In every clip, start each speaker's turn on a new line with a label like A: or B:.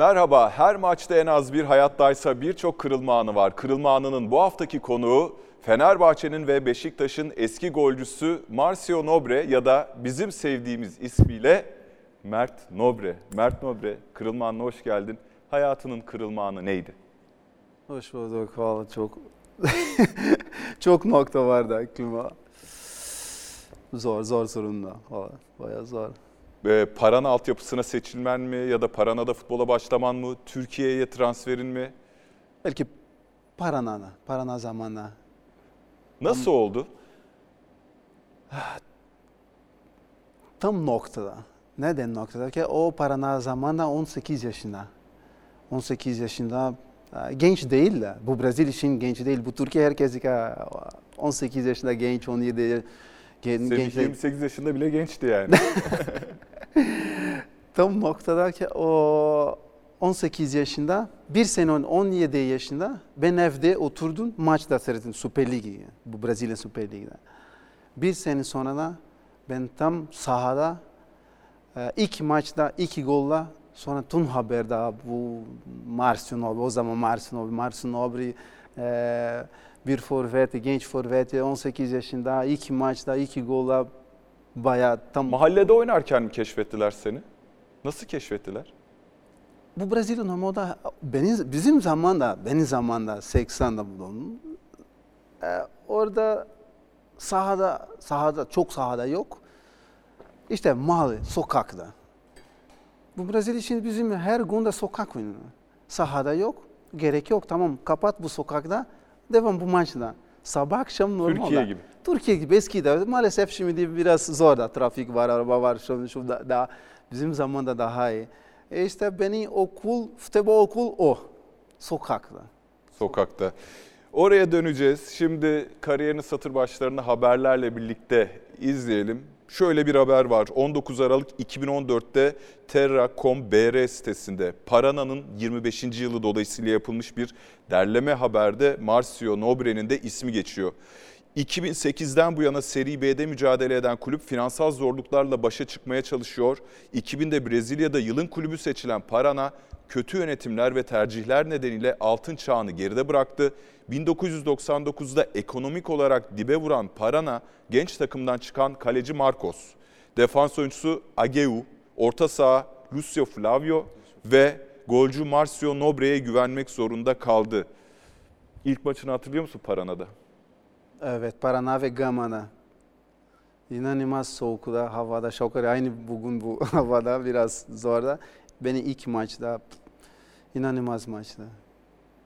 A: Merhaba, her maçta en az bir hayattaysa birçok kırılma anı var. Kırılma anının bu haftaki konuğu Fenerbahçe'nin ve Beşiktaş'ın eski golcüsü Marcio Nobre ya da bizim sevdiğimiz ismiyle Mert Nobre. Mert Nobre, kırılma anına hoş geldin. Hayatının kırılma anı neydi?
B: Hoş bulduk. Valla çok çok nokta vardı aklıma. Zor, zor sorunla. Valla bayağı zor.
A: Ee, Parana altyapısına seçilmen mi ya da Parana'da futbola başlaman mı? Türkiye'ye transferin mi?
B: Belki Parana'na, Parana zamanla.
A: Nasıl oldu?
B: Tam noktada. Neden noktada? Ki o Parana zamanla 18 yaşında. 18 yaşında e, genç değil de. Bu Brezilya için genç değil. Bu Türkiye herkes ki 18 yaşında genç, 17 gen-
A: Semih
B: genç.
A: 28 yaşında bile gençti yani.
B: Tam noktada ki o 18 yaşında, bir sene 17 yaşında ben evde oturdum maçta seyrettim Süper Ligi, bu Brezilya Süper Ligi'de. Bir sene sonra da ben tam sahada e, ilk maçta iki golla sonra tüm haberde bu Marcio Nobri, o zaman Marcio Nobri, Marcio Nobri e, bir forvet, genç forvet, 18 yaşında iki maçta iki golla bayağı tam
A: Mahallede oynarken mi keşfettiler seni? Nasıl keşfettiler?
B: Bu Brezilya normalde benim, bizim zamanda, benim zamanda 80'de bulundum. Ee, orada sahada, sahada çok sahada yok. İşte mahalle, sokakta. Bu Brezilya için bizim her günde sokak oyunu. Sahada yok, gerek yok. Tamam kapat bu sokakta, devam bu maçta. Sabah akşam normal.
A: Türkiye gibi.
B: Türkiye gibi eskide maalesef şimdi biraz zor da trafik var, araba var, şu, şu da, da bizim zamanda daha iyi. E işte beni okul, futbol okul o. Sokakta.
A: Sokakta. Oraya döneceğiz. Şimdi kariyerin satır başlarını haberlerle birlikte izleyelim. Şöyle bir haber var. 19 Aralık 2014'te Terra.com.br sitesinde Parana'nın 25. yılı dolayısıyla yapılmış bir derleme haberde Marcio Nobre'nin de ismi geçiyor. 2008'den bu yana Seri B'de mücadele eden kulüp finansal zorluklarla başa çıkmaya çalışıyor. 2000'de Brezilya'da yılın kulübü seçilen Parana, kötü yönetimler ve tercihler nedeniyle altın çağını geride bıraktı. 1999'da ekonomik olarak dibe vuran Parana, genç takımdan çıkan kaleci Marcos, defans oyuncusu Ageu, orta saha Lucio Flavio ve golcü Marcio Nobre'ye güvenmek zorunda kaldı. İlk maçını hatırlıyor musun Parana'da?
B: Evet, Paraná ve Gama'da. İnanılmaz soğukta, havada, şokar. Aynı bugün bu havada biraz zor da. Beni ilk maçta, inanılmaz maçta.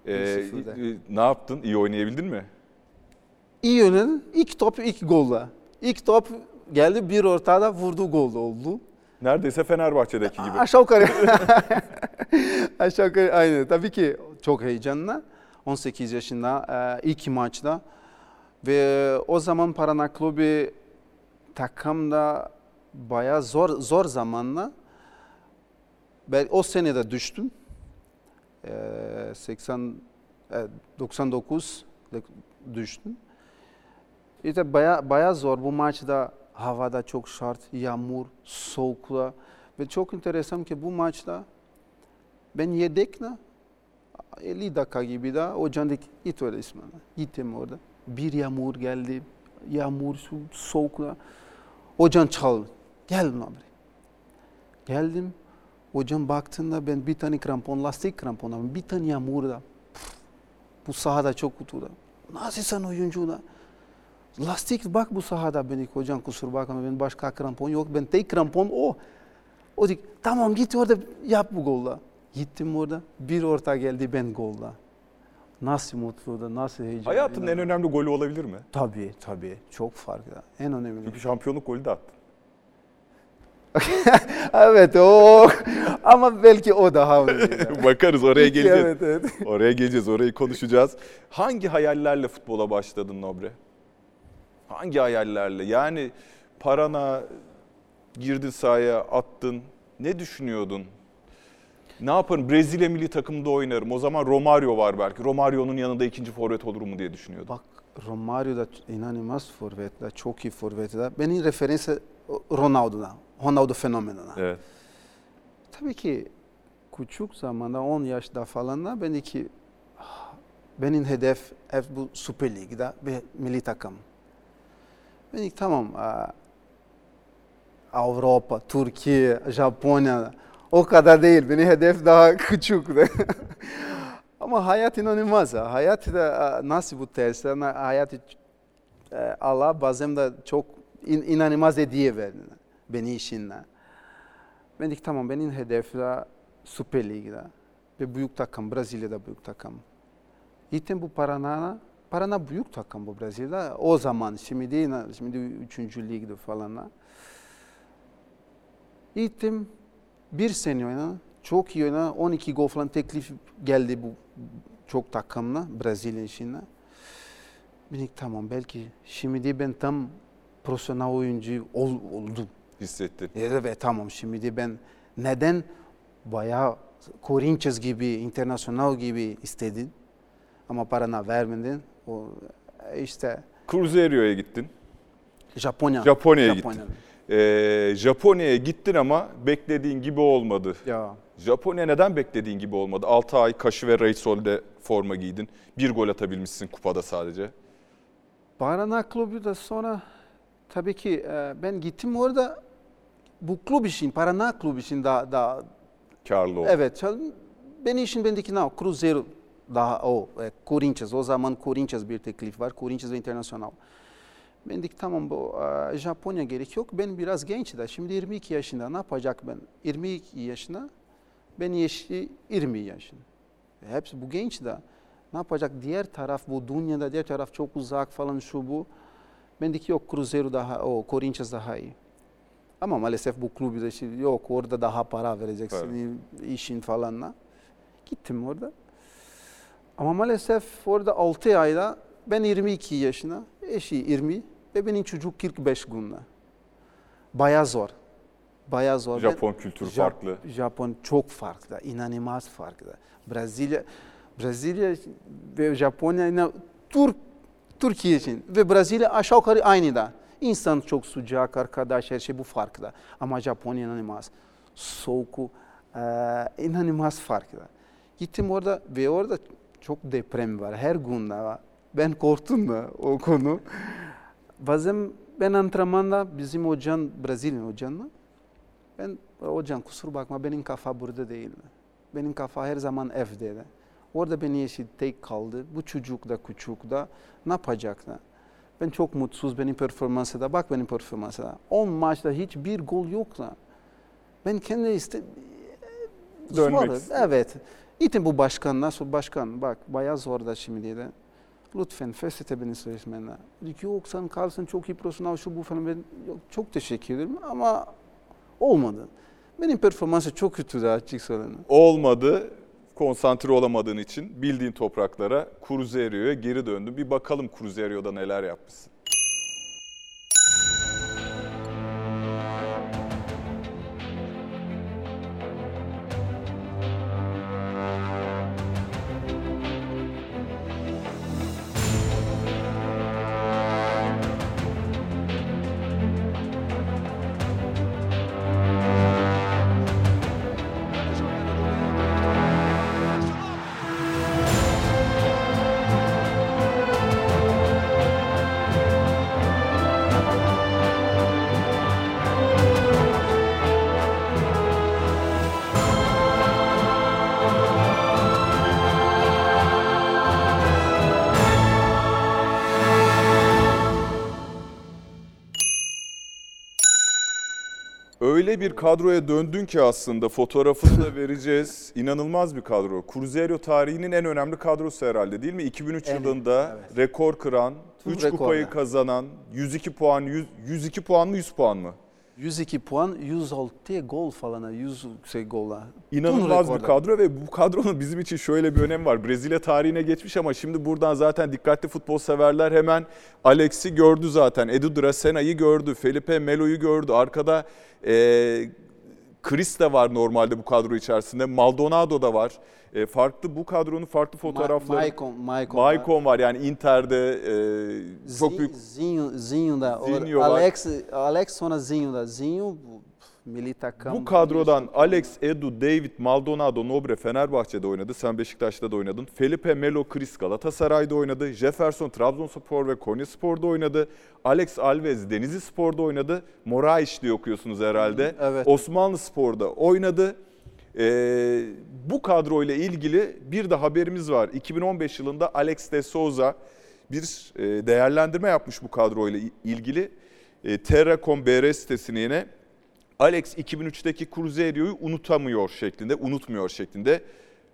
A: Ee,
B: 1-0'da.
A: e, ne yaptın? İyi oynayabildin mi?
B: İyi yönün ilk top ilk golla. İlk top geldi bir ortada vurdu gol oldu.
A: Neredeyse Fenerbahçe'deki gibi.
B: Aşağı yukarı. Aşağı yukarı aynı. Tabii ki çok heyecanlı. 18 yaşında e, ilk maçta. Ve o zaman Paraná Klubi takımda bayağı zor zor zamanla ben o senede düştüm. E, 80 e, 99 'da düştüm. İşte bayağı, bayağı zor bu maçta havada çok şart, yağmur, soğukla ve çok enteresan ki bu maçta ben yedekle 50 dakika gibi de hocam dedi git öyle İsmail. Gittim orada. Bir yağmur geldi. Yağmur, su, soğukla. Hocam çal. Gel buraya. Geldim. Hocam baktığında ben bir tane krampon, lastik krampon ama bir tane yağmurda. Bu sahada çok kutuda. Nasıl sen oyuncu da? Lastik bak bu sahada beni hocam kusur bakma ben başka krampon yok. Ben tek krampon o. O dedi tamam git orada yap bu golla. Gittim orada bir orta geldi ben golla. Nasıl mutluydu, nasıl heyecanlı.
A: Hayatının en önemli golü olabilir mi?
B: Tabii tabii çok farklı. En önemli.
A: Çünkü şampiyonluk golü de attın.
B: evet o ama belki o daha önemli.
A: Bakarız oraya geleceğiz.
B: Evet, evet.
A: Oraya geleceğiz, orayı konuşacağız. Hangi hayallerle futbola başladın Nobre? Hangi hayallerle? Yani parana girdin sahaya, attın. Ne düşünüyordun? Ne yaparım? Brezilya milli takımında oynarım. O zaman Romario var belki. Romario'nun yanında ikinci forvet olur mu diye düşünüyordum.
B: Bak Romario da inanılmaz forvetler, çok iyi forvetler. Benim referansı Ronaldo'da. Ronaldo fenomenuna.
A: Evet.
B: Tabii ki küçük zamanda 10 yaşta falan da ben iki benim hedef hep bu Süper Lig'de bir milli takım. Ben ilk tamam Avrupa, Türkiye, Japonya o kadar değil. Benim hedef daha küçük. Ama hayat inanılmaz. ha. Hayat da aa, nasıl bu ters? Yani Hayat e, Allah bazen de çok in, inanılmaz hediye verdi beni işinle. Ben dedik tamam benim hedef de Süper Lig'de ve büyük takım Brezilya'da büyük takım. Gittim bu Paraná, Paraná büyük takım bu Brezilya'da. O zaman şimdi değil, şimdi üçüncü ligde falan. Gittim bir sene oynadım. Çok iyi oynadım. 12 gol falan teklif geldi bu çok takımla Brezilya işine. Dedik tamam belki şimdi ben tam profesyonel oyuncu ol, oldum.
A: Hissettin.
B: Evet tamam şimdi ben neden bayağı Corinthians gibi, internasyonel gibi istedin ama parana vermedin. O işte
A: Cruzeiro'ya gittin.
B: Japonya.
A: Japonya'ya
B: Japonya.
A: Ee, Japonya'ya gittin ama beklediğin gibi olmadı.
B: Ya
A: Japonya neden beklediğin gibi olmadı? 6 ay Kaşı ve Reisol'de forma giydin. Bir gol atabilmişsin kupada sadece.
B: Paraná Klubu da sonra tabii ki e, ben gittim orada bu klub için, Paraná Klubu için daha, daha
A: Karlı oldu.
B: evet benim için bendeki ne? Cruzeiro daha o e, Corinthians o zaman Corinthians bir teklif var. Corinthians ve International. Ben dedik tamam bu Japonya gerek yok. Ben biraz genç de şimdi 22 yaşında ne yapacak ben? 22 yaşında ben yaşı 20 yaşında. Hepsi bu genç de ne yapacak? Diğer taraf bu dünyada diğer taraf çok uzak falan şu bu. Ben dedik yok Cruzeiro daha o Corinthians daha iyi. Ama maalesef bu kulübü de şimdi yok orada daha para vereceksin işin falanla. Gittim orada. Ama maalesef orada 6 ayda ben 22 yaşında, eşi 20 ve benim çocuk 45 günde. Baya zor. Baya zor.
A: Japon kültürü
B: Jap-
A: farklı.
B: Japon çok farklı, inanılmaz farklı. Brezilya, Brezilya ve Japonya Türk, Türkiye için ve Brezilya aşağı yukarı aynı da. İnsan çok sıcak, arkadaş, her şey bu farklı. Ama Japonya inanılmaz. Soğuk, e, inanılmaz farklı. Gittim orada ve orada çok deprem var. Her gün var. Ben korktum da o konu. Bazen ben antrenmanda bizim hocam, Brezilya hocamla ben hocam kusura bakma benim kafa burada değil. Benim kafa her zaman evde. de. Orada beni eşi tek kaldı. Bu çocuk da küçük da ne yapacaklar? Ben çok mutsuz benim performansı da. Bak benim performansı da. 10 maçta hiçbir gol yok da. Ben kendi iste...
A: Dönmek
B: Zor. Evet. Gittim bu başkan nasıl başkan bak bayağı zor da şimdi de. Lütfen feshet'e beni sözleşmenle. Dedi ki yok sen kalsın çok iyi profesyonel şu bu falan. Ben yok, çok teşekkür ederim ama olmadı. Benim performansı çok kötüydü açık söyleyeyim.
A: Olmadı. Konsantre olamadığın için bildiğin topraklara Cruzeiro'ya geri döndün. Bir bakalım Cruzeiro'da neler yapmışsın. Öyle bir kadroya döndün ki aslında fotoğrafını da vereceğiz. İnanılmaz bir kadro. Cruzeiro tarihinin en önemli kadrosu herhalde değil mi? 2003
B: En-
A: yılında
B: evet.
A: rekor kıran,
B: Tüm
A: 3 kupayı kazanan, 102 puan, 100, 102 puan mı 100 puan mı?
B: 102 puan, 106 gol falan, 100 şey goller.
A: İnanılmaz bir kadro ve bu kadronun bizim için şöyle bir önemi var. Brezilya tarihine geçmiş ama şimdi buradan zaten dikkatli futbol severler hemen Alex'i gördü zaten. Edu Dracena'yı gördü, Felipe Melo'yu gördü. Arkada eee Chris de var normalde bu kadro içerisinde. Maldonado da var. E, farklı bu kadronun farklı fotoğrafları.
B: Maicon, Maicon.
A: Maicon var yani Inter'de e, çok büyük
B: Zinho, Zinho da.
A: Zinho var.
B: Alex, Alex sonra Zinho da. Zinho milli takım.
A: Bu kadrodan Alex, Edu, David, Maldonado, Nobre Fenerbahçe'de oynadı. Sen Beşiktaş'ta da oynadın. Felipe Melo, Chris Galatasaray'da oynadı. Jefferson Trabzonspor ve Konyaspor'da oynadı. Alex Alves Denizli Spor'da oynadı. Moraes diye okuyorsunuz herhalde.
B: Evet.
A: Osmanlı Spor'da oynadı. Ee, bu kadroyla ilgili bir de haberimiz var. 2015 yılında Alex de Souza bir e, değerlendirme yapmış bu kadroyla ilgili. E, Terra.com BR sitesine yine Alex 2003'teki Cruzeiro'yu unutamıyor şeklinde, unutmuyor şeklinde.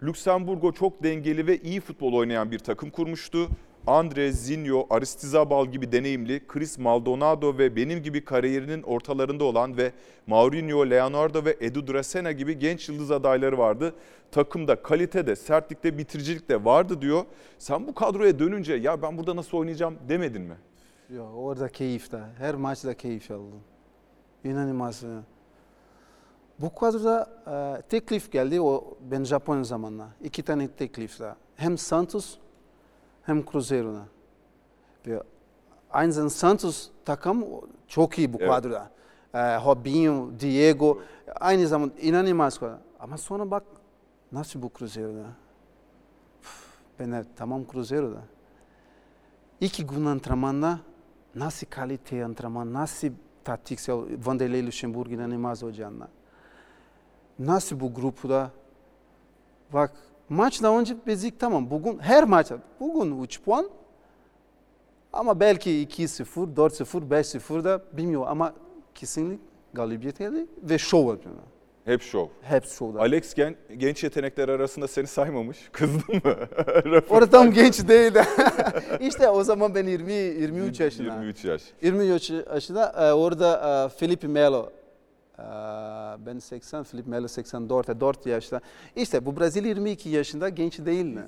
A: Lüksemburgo çok dengeli ve iyi futbol oynayan bir takım kurmuştu. Andre, Zinho, Aristizabal gibi deneyimli, Chris Maldonado ve benim gibi kariyerinin ortalarında olan ve Maurinho, Leonardo ve Edu Dracena gibi genç yıldız adayları vardı. Takımda kalitede, sertlikte, bitiricilikte vardı diyor. Sen bu kadroya dönünce ya ben burada nasıl oynayacağım demedin mi?
B: Yo, orada keyifte. Her maçta keyif aldım. İnanılmaz. ya. Bu kadroda e, teklif geldi. O ben Japon zamanla. İki tane teklifle. Hem Santos hem Cruzeiro'na. Ve aynı zamanda Santos takım çok iyi bu
A: Evet.
B: kadroda. E, Robinho, Diego aynı zamanda inanılmaz kadro. Ama sonra bak nasıl bu Cruzeiro'da. Ben de tamam Cruzeiro'da. İki gün antrenmanda nasıl kalite antrenman, nasıl taktiksel Vanderlei Luxemburg inanılmaz hocanla. Nasıl bu grupta bak maçla önce bezik tamam bugün her maçta bugün 3 puan ama belki 2-0, 4-0, 5-0 da bilmiyorum ama kesinlikle galibiyet geldi ve şov yapıyorlar.
A: Hep şov.
B: Hep şovda.
A: Alex gen, genç yetenekler arasında seni saymamış. Kızdın mı?
B: Orada tam genç değildi. işte o zaman ben 20 23 yaşında.
A: 23 yaş.
B: 23 yaşında e, orada e, Felipe Melo ben 80, Felipe Melo 84, 4 yaşında. İşte bu Brezilya 22 yaşında genç değil mi?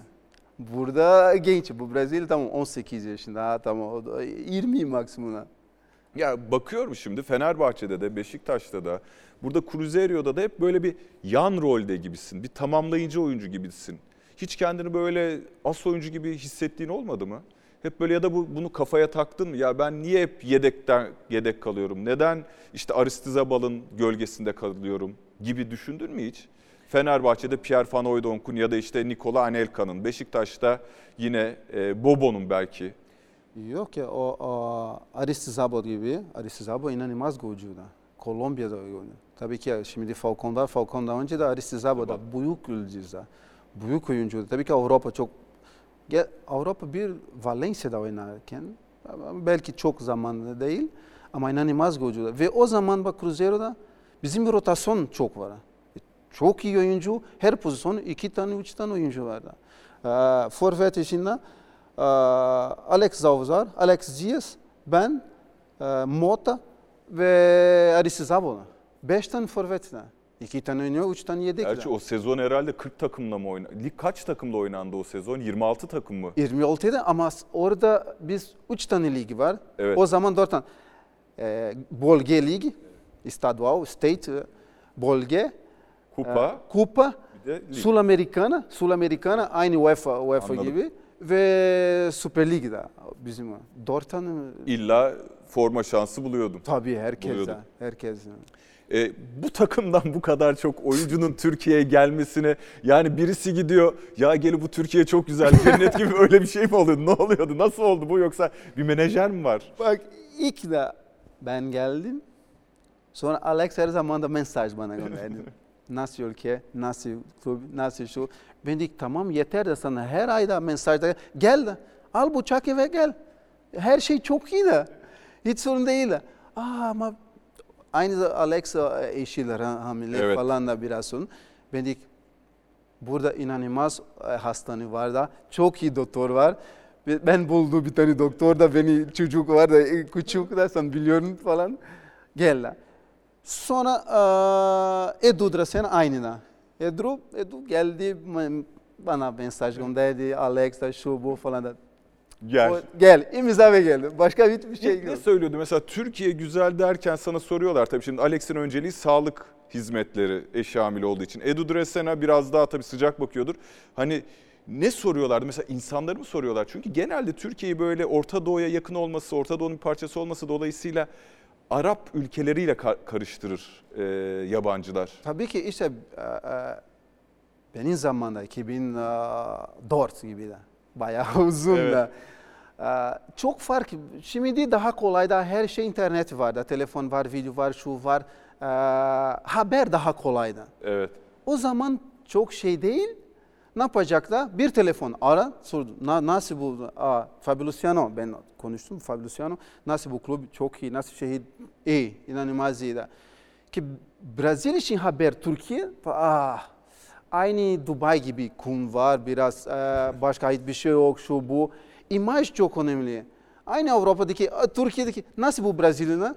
B: Burada genç. Bu Brezilya tamam 18 yaşında. Ha, tamam o da 20 maksimum.
A: Ya bakıyorum şimdi Fenerbahçe'de de Beşiktaş'ta da burada Cruzeiro'da da hep böyle bir yan rolde gibisin. Bir tamamlayıcı oyuncu gibisin. Hiç kendini böyle as oyuncu gibi hissettiğin olmadı mı? Hep böyle ya da bu, bunu kafaya taktın mı? Ya ben niye hep yedekten yedek kalıyorum? Neden işte Aristizabal'ın gölgesinde kalıyorum gibi düşündün mü hiç? Fenerbahçe'de Pierre Van Hooydonk'un ya da işte Nikola Anelka'nın, Beşiktaş'ta yine e, Bobo'nun belki.
B: Yok ya o, o Aristizabal gibi. Aristizabal inanılmaz golcü da. Kolombiya'da oynuyor. Tabii ki şimdi Falcon var. Falcon'dan önce de Aristizabal da büyük oyuncu da. Büyük oyuncu. Tabii ki Avrupa çok Avrupa bir Valencia'da oynarken belki çok zamanlı değil ama inanılmaz golcü da. Ve o zaman bak Cruzeiro'da bizim bir rotasyon çok var. Çok iyi oyuncu. Her pozisyon iki tane, üç tane oyuncu var. Ee, forvet içinde ee, Alex Zauzar, Alex Diaz, ben, e, Mota ve Aristizabal. Beş tane forvet. da. İki tane oynuyor, üç tane yedek.
A: Gerçi o sezon herhalde 40 takımla mı oynadı? Lig kaç takımla oynandı o sezon? 26 takım mı?
B: 26'da ama orada biz üç tane ligi var.
A: Evet.
B: O zaman dört tane. Ee, Bolge Ligi, Estadual, State, e, Bolge,
A: Kupa,
B: e, Kupa. Sul-Americana, Sul-Americana aynı UEFA, UEFA
A: Anladım.
B: gibi ve Süper Lig'de bizim dört tane
A: İlla forma şansı buluyordum.
B: Tabii herkes
A: Buluyordum.
B: herkes.
A: E, bu takımdan bu kadar çok oyuncunun Türkiye'ye gelmesine yani birisi gidiyor ya geli bu Türkiye çok güzel cennet gibi öyle bir şey mi oluyordu? Ne oluyordu? Nasıl oldu bu yoksa bir menajer mi var?
B: Bak ilk de ben geldim. Sonra Alex her zaman da mesaj bana gönderdi. nasıl ülke, nasıl klub, nasıl şu. Ben dedim tamam yeter de sana her ayda mesajda gel de al bıçak eve gel. Her şey çok iyi de. Hiç sorun değil de. Aa ama aynı da Alex e, eşiyle ha- hamile
A: Evet.
B: falan da biraz sorun. Ben dedim Burada inanılmaz e, hastane var da çok iyi doktor var. Ben buldum bir tane doktor da beni çocuk var da e, küçük da sen biliyorsun falan. Gel la. Sonra e, Edu Drasen aynı da. Edu, Edu geldi bana mesaj gönderdi. Alex da şu bu falan da.
A: Gel.
B: O, gel imza ve geldi. Başka hiçbir şey
A: Ne, ne
B: yok.
A: söylüyordu? Mesela Türkiye güzel derken sana soruyorlar tabii şimdi Alex'in önceliği sağlık hizmetleri eşi hamile olduğu için. Edu Dresena biraz daha tabii sıcak bakıyordur. Hani ne soruyorlardı? Mesela insanları mı soruyorlar? Çünkü genelde Türkiye'yi böyle Orta Doğu'ya yakın olması, Orta Doğu'nun bir parçası olması dolayısıyla Arap ülkeleriyle karıştırır e, yabancılar.
B: Tabii ki işte e, e, benim zamanımda 2004 gibi de bayağı uzun evet. da. E, çok fark. Şimdi daha kolay da her şey internet var da telefon var, video var, şu var. E, haber daha kolay da.
A: Evet.
B: O zaman çok şey değil. Ne yapacaklar? Bir telefon ara, sordu. Na, nasıl bu? Aa, Fabiluciano, ben konuştum Fabiluciano. Nasıl bu kulüp çok iyi, nasıl şehir iyi, inanılmaz iyi. Da. Ki Brezilya için haber Türkiye, ah, aynı Dubai gibi kum var biraz, e, başka hiçbir şey yok, şu bu. İmaj çok önemli. Aynı Avrupa'daki, Türkiye'deki nasıl bu Brezilya'da?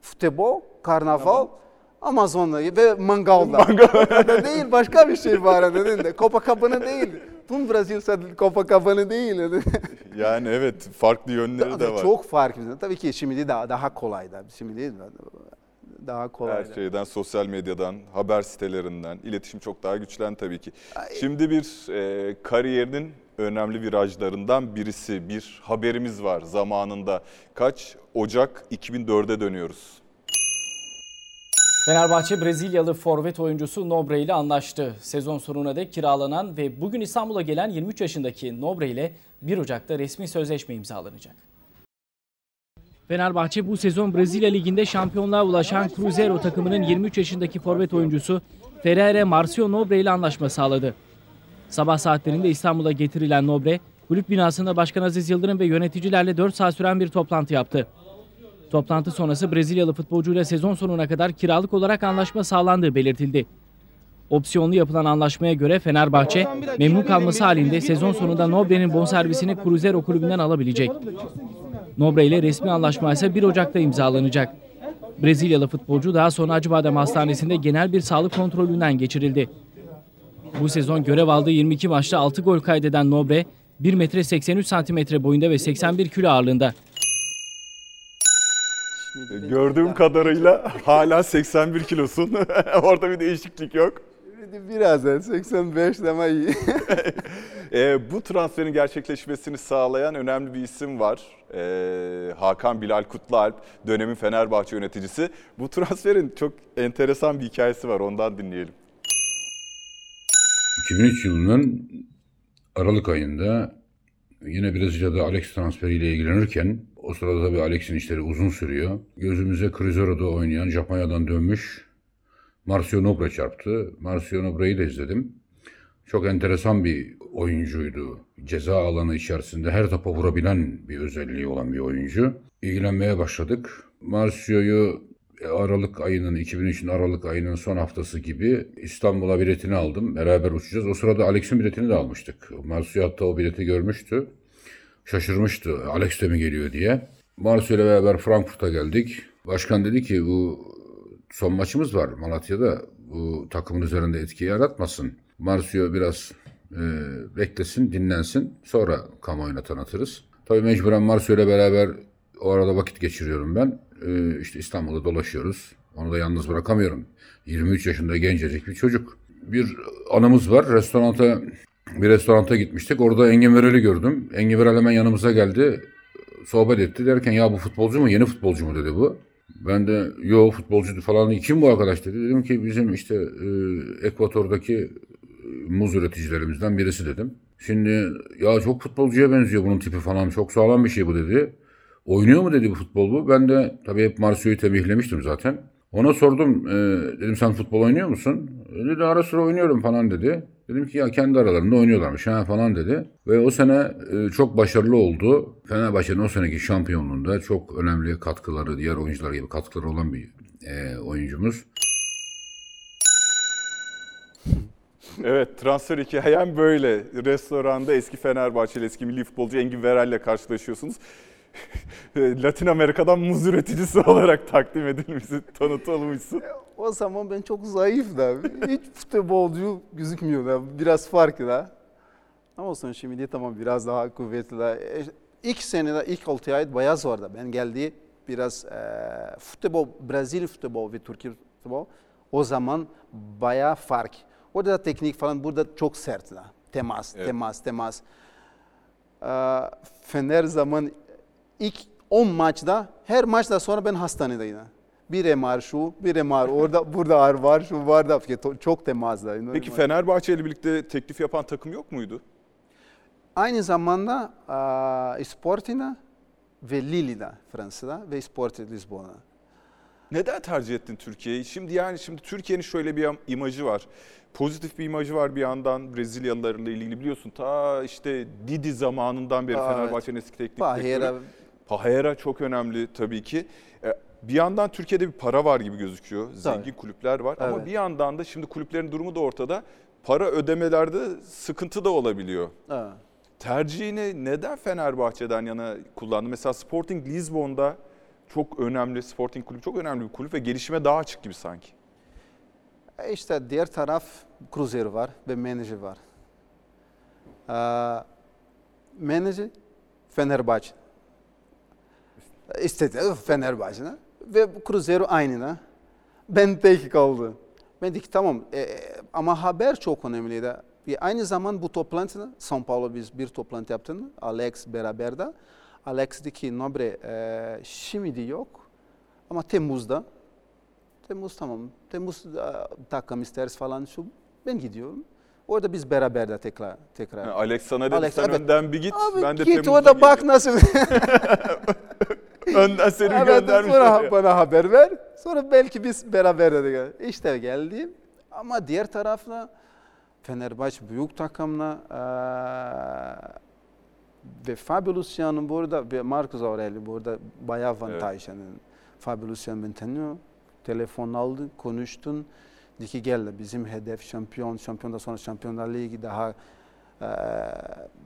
B: Futbol, karnaval. Amazon'da ve mangalda. Mangalda değil başka bir şey var dedin de. Copacabana değil. Tüm Brezilya Copacabana değil.
A: yani evet farklı yönleri da, de var.
B: Çok farklı. Tabii ki şimdi daha daha kolay da. Şimdi daha kolay.
A: Her şeyden, sosyal medyadan, haber sitelerinden, iletişim çok daha güçlen tabii ki. Şimdi bir e, kariyerinin önemli virajlarından birisi, bir haberimiz var zamanında. Kaç? Ocak 2004'e dönüyoruz.
C: Fenerbahçe Brezilyalı forvet oyuncusu Nobre ile anlaştı. Sezon sonuna dek kiralanan ve bugün İstanbul'a gelen 23 yaşındaki Nobre ile 1 Ocak'ta resmi sözleşme imzalanacak. Fenerbahçe bu sezon Brezilya Ligi'nde şampiyonluğa ulaşan Cruzeiro takımının 23 yaşındaki forvet oyuncusu Ferreira Marcio Nobre ile anlaşma sağladı. Sabah saatlerinde İstanbul'a getirilen Nobre, kulüp binasında Başkan Aziz Yıldırım ve yöneticilerle 4 saat süren bir toplantı yaptı. Toplantı sonrası Brezilyalı futbolcuyla sezon sonuna kadar kiralık olarak anlaşma sağlandığı belirtildi. Opsiyonlu yapılan anlaşmaya göre Fenerbahçe memnun kalması halinde sezon sonunda Nobre'nin bonservisini Cruzeiro kulübünden alabilecek. Nobre ile resmi anlaşma ise 1 Ocak'ta imzalanacak. Brezilyalı futbolcu daha sonra Acıbadem Hastanesi'nde genel bir sağlık kontrolünden geçirildi. Bu sezon görev aldığı 22 maçta 6 gol kaydeden Nobre 1 metre 83 santimetre boyunda ve 81 kilo ağırlığında.
A: Gördüğüm kadarıyla hala 81 kilosun. Orada bir değişiklik yok.
B: Biraz yani 85 ama iyi.
A: e, bu transferin gerçekleşmesini sağlayan önemli bir isim var. E, Hakan Bilal Kutlualp, dönemin Fenerbahçe yöneticisi. Bu transferin çok enteresan bir hikayesi var, ondan dinleyelim.
D: 2003 yılının Aralık ayında yine Brezilya'da Alex transferiyle ilgilenirken o sırada tabii Alex'in işleri uzun sürüyor. Gözümüze Cruzero'da oynayan Japonya'dan dönmüş Marcio Nobre çarptı. Marcio Nobre'yi de izledim. Çok enteresan bir oyuncuydu. Ceza alanı içerisinde her topa vurabilen bir özelliği olan bir oyuncu. İlgilenmeye başladık. Marcio'yu Aralık ayının 2003'ün Aralık ayının son haftası gibi İstanbul'a biletini aldım. Beraber uçacağız. O sırada Alex'in biletini de almıştık. Marcio hatta o bileti görmüştü. Şaşırmıştı. Alex de mi geliyor diye. Marcio ile beraber Frankfurt'a geldik. Başkan dedi ki bu son maçımız var Malatya'da. Bu takımın üzerinde etki yaratmasın. Marcio biraz e, beklesin, dinlensin. Sonra kamuoyuna tanıtırız. Tabii mecburen Marcio ile beraber o arada vakit geçiriyorum ben. E, işte İstanbul'da dolaşıyoruz. Onu da yalnız bırakamıyorum. 23 yaşında gencecik bir çocuk. Bir anımız var. Restoranta bir restoranta gitmiştik. Orada Engin Verel'i gördüm. Engin Verel hemen yanımıza geldi. Sohbet etti derken ya bu futbolcu mu? Yeni futbolcu mu dedi bu. Ben de yo futbolcu falan kim bu arkadaş dedi. Dedim ki bizim işte e, Ekvator'daki e, muz üreticilerimizden birisi dedim. Şimdi ya çok futbolcuya benziyor bunun tipi falan çok sağlam bir şey bu dedi. Oynuyor mu dedi bu futbol bu. Ben de tabii hep Marsio'yu tembihlemiştim zaten. Ona sordum e, dedim sen futbol oynuyor musun? E, dedi ara sıra oynuyorum falan dedi. Dedim ki ya kendi aralarında oynuyorlarmış ha falan dedi. Ve o sene e, çok başarılı oldu. Fenerbahçe'nin o seneki şampiyonluğunda çok önemli katkıları, diğer oyuncular gibi katkıları olan bir e, oyuncumuz.
A: Evet transfer hikayem böyle. Restoranda eski Fenerbahçeli, eski milli futbolcu Engin Verel ile karşılaşıyorsunuz. Latin Amerika'dan muz üreticisi olarak takdim edilmişsin, tanıtılmışsın.
B: O zaman ben çok zayıf da. Hiç futbolcu gözükmüyor da. Biraz farklı da. Ama olsun şimdi tamam biraz daha kuvvetli. Da. E, ilk senede, ilk 6 ay bayağı zordu. Ben geldi biraz e, futbol, Brezilya futbol ve Türkiye futbol o zaman bayağı fark. Orada da teknik falan burada çok sert da. Temas, evet. temas, temas. E, Fener zaman ilk 10 maçta her maçta sonra ben hastanedeydim. Bir MR şu, bir MR orada, burada ağrı var, şu var da çok temasla.
A: Peki Fenerbahçe ile birlikte teklif yapan takım yok muydu?
B: Aynı zamanda uh, Sporting'de ve Lille'de Fransa'da ve Sporting Lisbon'da.
A: Neden tercih ettin Türkiye'yi? Şimdi yani şimdi Türkiye'nin şöyle bir imajı var. Pozitif bir imajı var bir yandan Brezilyalılarla ilgili biliyorsun. Ta işte Didi zamanından beri. Fenerbahçe'nin eski teknik direktörü. Pahera çok önemli tabii ki. E, Bir yandan Türkiye'de bir para var gibi gözüküyor. Zengin
B: Tabii.
A: kulüpler var ama
B: Evet.
A: bir yandan da şimdi kulüplerin durumu da ortada. Para ödemelerde sıkıntı da olabiliyor.
B: Evet.
A: Tercihini neden Fenerbahçe'den yana kullandı? Mesela Sporting Lisbon'da çok önemli, Sporting kulübü çok önemli bir kulüp ve gelişime daha açık gibi sanki.
B: E İşte diğer taraf Cruzeiro var ve menajer var. Ee, menajer Fenerbahçe. İstedi Fenerbahçe'de ve Cruzeiro aynı da. Ben tek kaldı. Ben dedik tamam e, ama haber çok önemliydi. Ve aynı zaman bu toplantıda São Paulo biz bir toplantı yaptık. Alex beraber de. Alex dedi ki Nobre e, şimdi yok ama Temmuz'da Temmuz tamam. Temmuz e, takım isteriz falan şu. Ben gidiyorum. Orada biz beraber de tekrar tekrar.
A: Yani Alex sana dedi
B: Alex,
A: sen
B: evet.
A: önden bir git,
B: Abi
A: ben de
B: git
A: Temmuz'da
B: orada bak
A: geleceğim."
B: nasıl.
A: Önden seni bir
B: evet,
A: göndermiş.
B: sonra
A: oraya.
B: bana haber ver. Sonra belki biz beraber de İşte geldim. Ama diğer tarafla Fenerbahçe büyük takımla eee ve Fabio Luciano burada ve Marcos Aurelio burada bayağı avantaj. Yani Fabio Luciano ben tanıyor. Telefon aldı, konuştun. Dedi ki gel bizim hedef şampiyon, şampiyonda sonra şampiyonlar ligi daha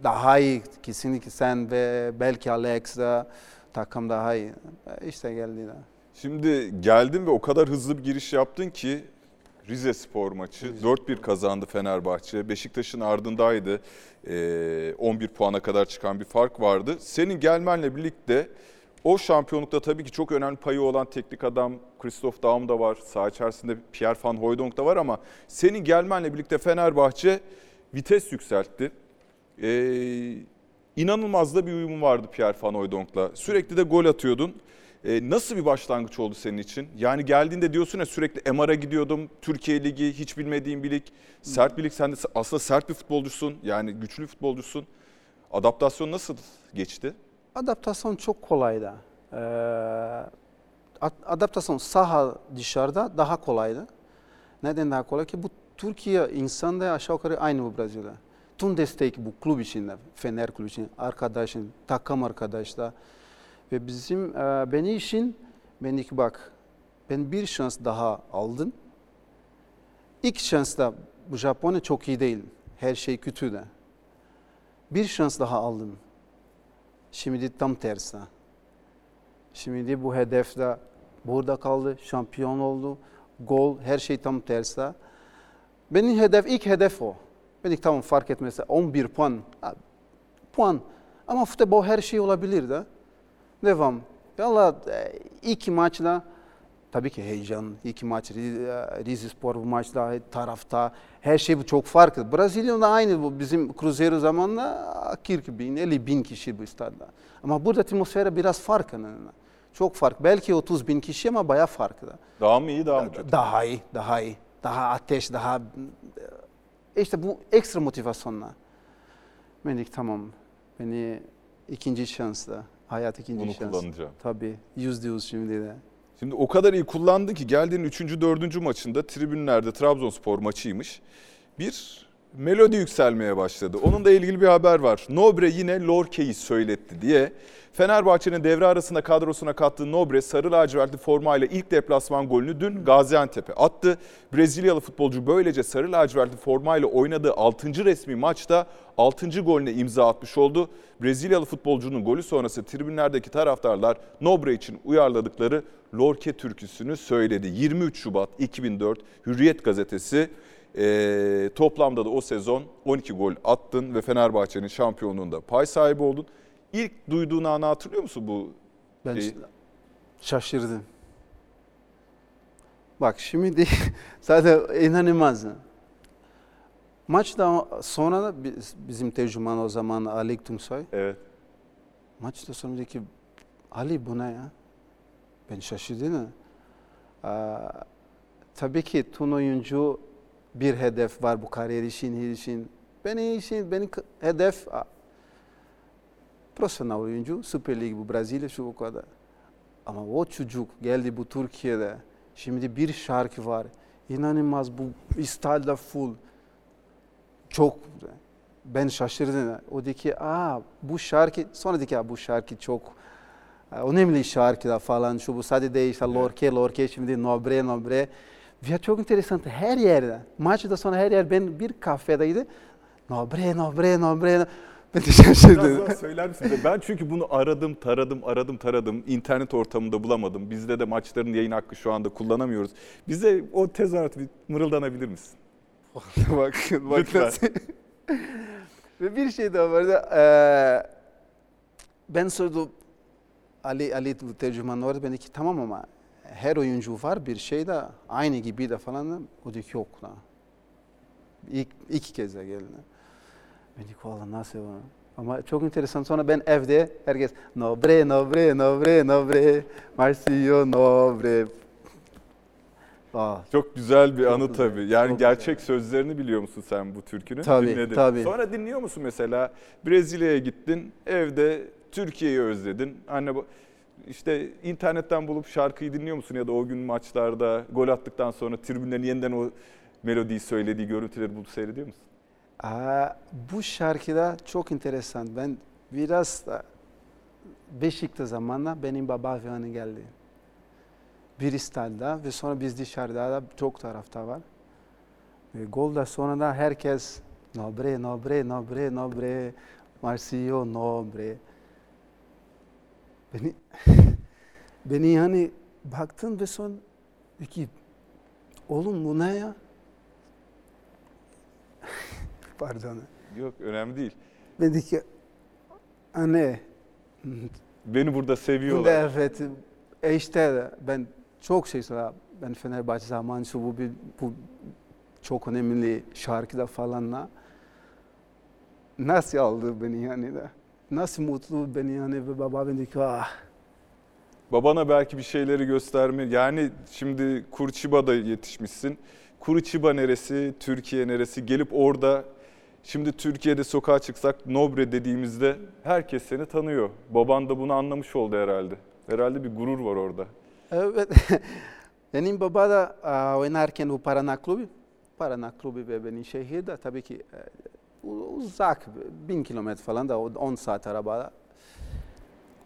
B: daha iyi kesinlikle sen ve belki Alex da takım daha iyi. E, İşte geldi de.
A: Şimdi geldin ve o kadar hızlı bir giriş yaptın ki Rize Spor maçı 4-1 kazandı Fenerbahçe. Beşiktaş'ın ardındaydı. Ee, 11 puana kadar çıkan bir fark vardı. Senin gelmenle birlikte o şampiyonlukta tabii ki çok önemli payı olan teknik adam Christoph Daum da var. Saha içerisinde Pierre van Hooijdonk da var ama senin gelmenle birlikte Fenerbahçe vites yükseltti. Ee, inanılmaz da bir uyumu vardı Pierre van Hooijdonk'la. Sürekli de gol atıyordun. Ee, nasıl bir başlangıç oldu senin için? Yani geldiğinde diyorsun ya sürekli MR'a gidiyordum. Türkiye Ligi hiç bilmediğim bir lig. Sert bir lig. Sen de aslında sert bir futbolcusun. Yani güçlü futbolcusun. Adaptasyon nasıl geçti?
B: Adaptasyon çok kolaydı. Ee, ad- adaptasyon saha dışarıda daha kolaydı. Neden daha kolay ki bu Türkiye insan da aşağı yukarı aynı bu Brezilya. Tüm destek bu kulüp içinde, Fener kulübü için, arkadaşın, takım arkadaşlar. Ve bizim, e, beni işin, ben ilk bak, ben bir şans daha aldım. İlk şansta bu Japonya çok iyi değil. Her şey kötüydü. Bir şans daha aldım. Şimdi tam tersi. Şimdi bu hedefte burada kaldı, şampiyon oldu, gol, her şey tam tersi. Benim hedef, ilk hedef o. Ben ilk tamam fark etmese 11 puan, ha, puan. Ama futbol her şey olabilir de. Devam. Valla e, ilk maçla tabii ki heyecan. İlk maç Rize Rize Spor bu maçta tarafta her şey bu çok farklı. Brezilya'da aynı bu bizim Cruzeiro zamanında 40 bin, 50 bin kişi bu stadda. Ama burada atmosfer biraz farklı. Çok fark. Belki 30 bin kişi ama bayağı farklı.
A: Daha mı iyi daha mı kötü?
B: Daha iyi, daha iyi. Daha ateş, daha... İşte bu ekstra motivasyonla. Ben dedik tamam, beni ikinci şansla, hayat ikinci
A: Bunu
B: şans.
A: kullanacağım.
B: Tabii, yüzde yüz şimdi de.
A: Şimdi o kadar iyi kullandın ki geldiğin 3. 4. maçında tribünlerde Trabzonspor maçıymış. Bir melodi yükselmeye başladı. Onunla ilgili bir haber var. Nobre yine Lorke'yi söyletti diye. Fenerbahçe'nin devre arasında kadrosuna kattığı Nobre sarı lacivertli formayla ilk deplasman golünü dün Gaziantep'e attı. Brezilyalı futbolcu böylece sarı lacivertli formayla oynadığı 6. resmi maçta 6. golüne imza atmış oldu. Brezilyalı futbolcunun golü sonrası tribünlerdeki taraftarlar Nobre için uyarladıkları Lorke türküsünü söyledi. 23 Şubat 2004 Hürriyet gazetesi ee, toplamda da o sezon 12 gol attın ve Fenerbahçe'nin şampiyonluğunda pay sahibi oldun. İlk duyduğun anı hatırlıyor musun bu?
B: Ben
A: Şey-
B: şaşırdım. Bak şimdi zaten inanılmaz. Maçtan sonra da biz- bizim tercüman o zaman Ali Tungsoy.
A: Evet.
B: Maçta sonra dedi ki Ali bu ne ya? Ben şaşırdım. Aa, tabii ki tüm oyuncu bir hedef var bu kariyer için, için. Benim için, benim hedef profesyonel oyuncu, Süper Lig bu Brezilya şu bu kadar. Ama o çocuk geldi bu Türkiye'de. Şimdi bir şarkı var. İnanılmaz bu İstalda full. Çok ben şaşırdım. O dedi ki Aa, bu şarkı sonra dedi ki "Aa, bu şarkı çok e, önemli şarkı da falan şu bu sadece işte Lorke Lorke şimdi Nobre Nobre ve çok enteresan her yerde maçta sonra her yer ben bir kafedeydi Nobre Nobre Nobre ben de
A: daha söyler misin? Ben çünkü bunu aradım, taradım, aradım, taradım. İnternet ortamında bulamadım. Bizde de maçların yayın hakkı şu anda kullanamıyoruz. Bize o tezahüratı bir mırıldanabilir misin?
B: bak, bak
A: Lütfen.
B: Ve bir şey daha vardı. Eee ben sordum Ali Ali bu tercüman vardı. Ben dedi ki tamam ama her oyuncu var bir şey de aynı gibi de falan. O dedi ki yok lan. İlk, iki kez de geldi. Ben dedim valla nasıl bu? Ama çok enteresan. Sonra ben evde herkes nobre, nobre, nobre, nobre, Marsillo, nobre. Aa,
A: Çok güzel bir
B: Çok
A: anı
B: güzel,
A: tabii. Yani
B: çok
A: gerçek sözlerini biliyor musun sen bu türkünün?
B: Tabii,
A: Dinledin.
B: tabii.
A: Sonra dinliyor musun mesela? Brezilya'ya gittin, evde Türkiye'yi özledin. Anne ba- işte internetten bulup şarkıyı dinliyor musun ya da o gün maçlarda gol attıktan sonra tribünlerin yeniden o melodiyi söylediği görüntüleri bulup seyrediyor musun?
B: Aa, bu şarkıda çok enteresan. Ben biraz da Beşiktaş zamanla benim baba falan geldi. Bir İstal'da ve sonra biz dışarıda da çok tarafta var. Ve golda sonra da herkes nobre, nobre, nobre, nobre, Marsillo, nobre. Beni, beni yani baktım ve sonra ki oğlum bu ne ya? Pardon.
A: Yok önemli değil.
B: Ben dedim ki anne
A: Beni burada
B: bunda
A: seviyorlar.
B: evet e işte ben çok şey ben Fenerbahçe zamanı bu bir bu çok önemli şarkıda falanla nasıl aldı beni yani de nasıl mutlu beni yani ve baba beni ki ah
A: Babana belki bir şeyleri gösterme. Yani şimdi Kurçiba'da yetişmişsin. Kurçiba neresi, Türkiye neresi? Gelip orada şimdi Türkiye'de sokağa çıksak Nobre dediğimizde herkes seni tanıyor. Baban da bunu anlamış oldu herhalde. Herhalde bir gurur var orada.
B: Evet. Benim baba da aa, oynarken bu Paraná Klubi. Paraná Klubi ve benim şehirde tabii ki e, uzak, bin kilometre falan da 10 saat arabada.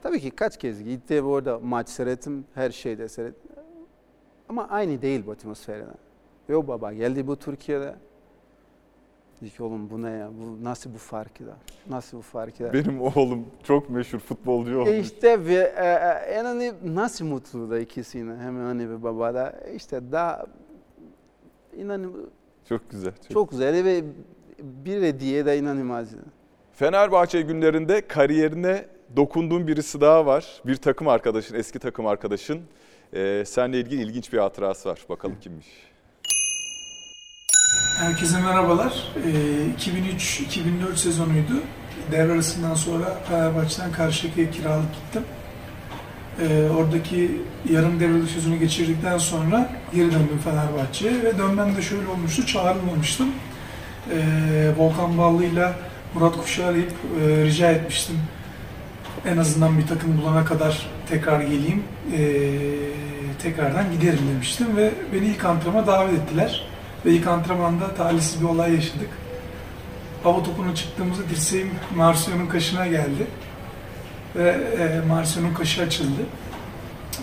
B: Tabii ki kaç kez gitti orada maç seyrettim, her şeyde seyrettim. Ama aynı değil bu atmosferine. Ve o baba geldi bu Türkiye'de. Dedi ki oğlum bu ne ya, bu nasıl bu farkı da, nasıl bu farkı da.
A: Benim oğlum çok meşhur futbolcu olmuş.
B: E İşte ve e, e, yani nasıl mutlu da ikisini hem anne ve baba da işte daha inanın
A: Çok güzel. Çok.
B: çok güzel ve bir hediye de inanılmaz.
A: Fenerbahçe günlerinde kariyerine dokunduğun birisi daha var. Bir takım arkadaşın, eski takım arkadaşın. Ee, seninle ilgili ilginç bir hatırası var. Bakalım kimmiş?
E: Herkese merhabalar. Ee, 2003-2004 sezonuydu. Devre arasından sonra Fenerbahçe'den Karşıyaka'ya kiralık gittim. Ee, oradaki yarım devrelik sezonu geçirdikten sonra geri döndüm Fenerbahçe'ye ve dönmem de şöyle olmuştu, çağrılmamıştım. Ee, Volkan Ballı'yla Murat Kuş'u arayıp e, rica etmiştim. En azından bir takım bulana kadar tekrar geleyim, ee, tekrardan giderim demiştim ve beni ilk antrenmana davet ettiler. Ve ilk antrenmanda talihsiz bir olay yaşadık. Hava topuna çıktığımızda dirseğim Marsio'nun kaşına geldi. Ve e, Marsio'nun kaşı açıldı.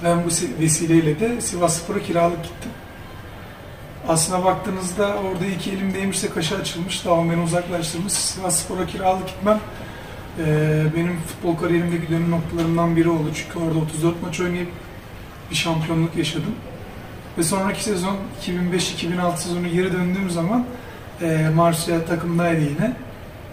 E: Ben bu vesileyle de Sivasspor'a kiralık gittim. Aslına baktığınızda orada iki elim değmiş de kaşı açılmış. Daha beni uzaklaştırmış. Sivasspor'a kiralık gitmem e, benim futbol kariyerimdeki dönüm noktalarımdan biri oldu. Çünkü orada 34 maç oynayıp bir şampiyonluk yaşadım. Ve sonraki sezon 2005-2006 sezonu geri döndüğüm zaman e, Marsilya takımdaydı yine.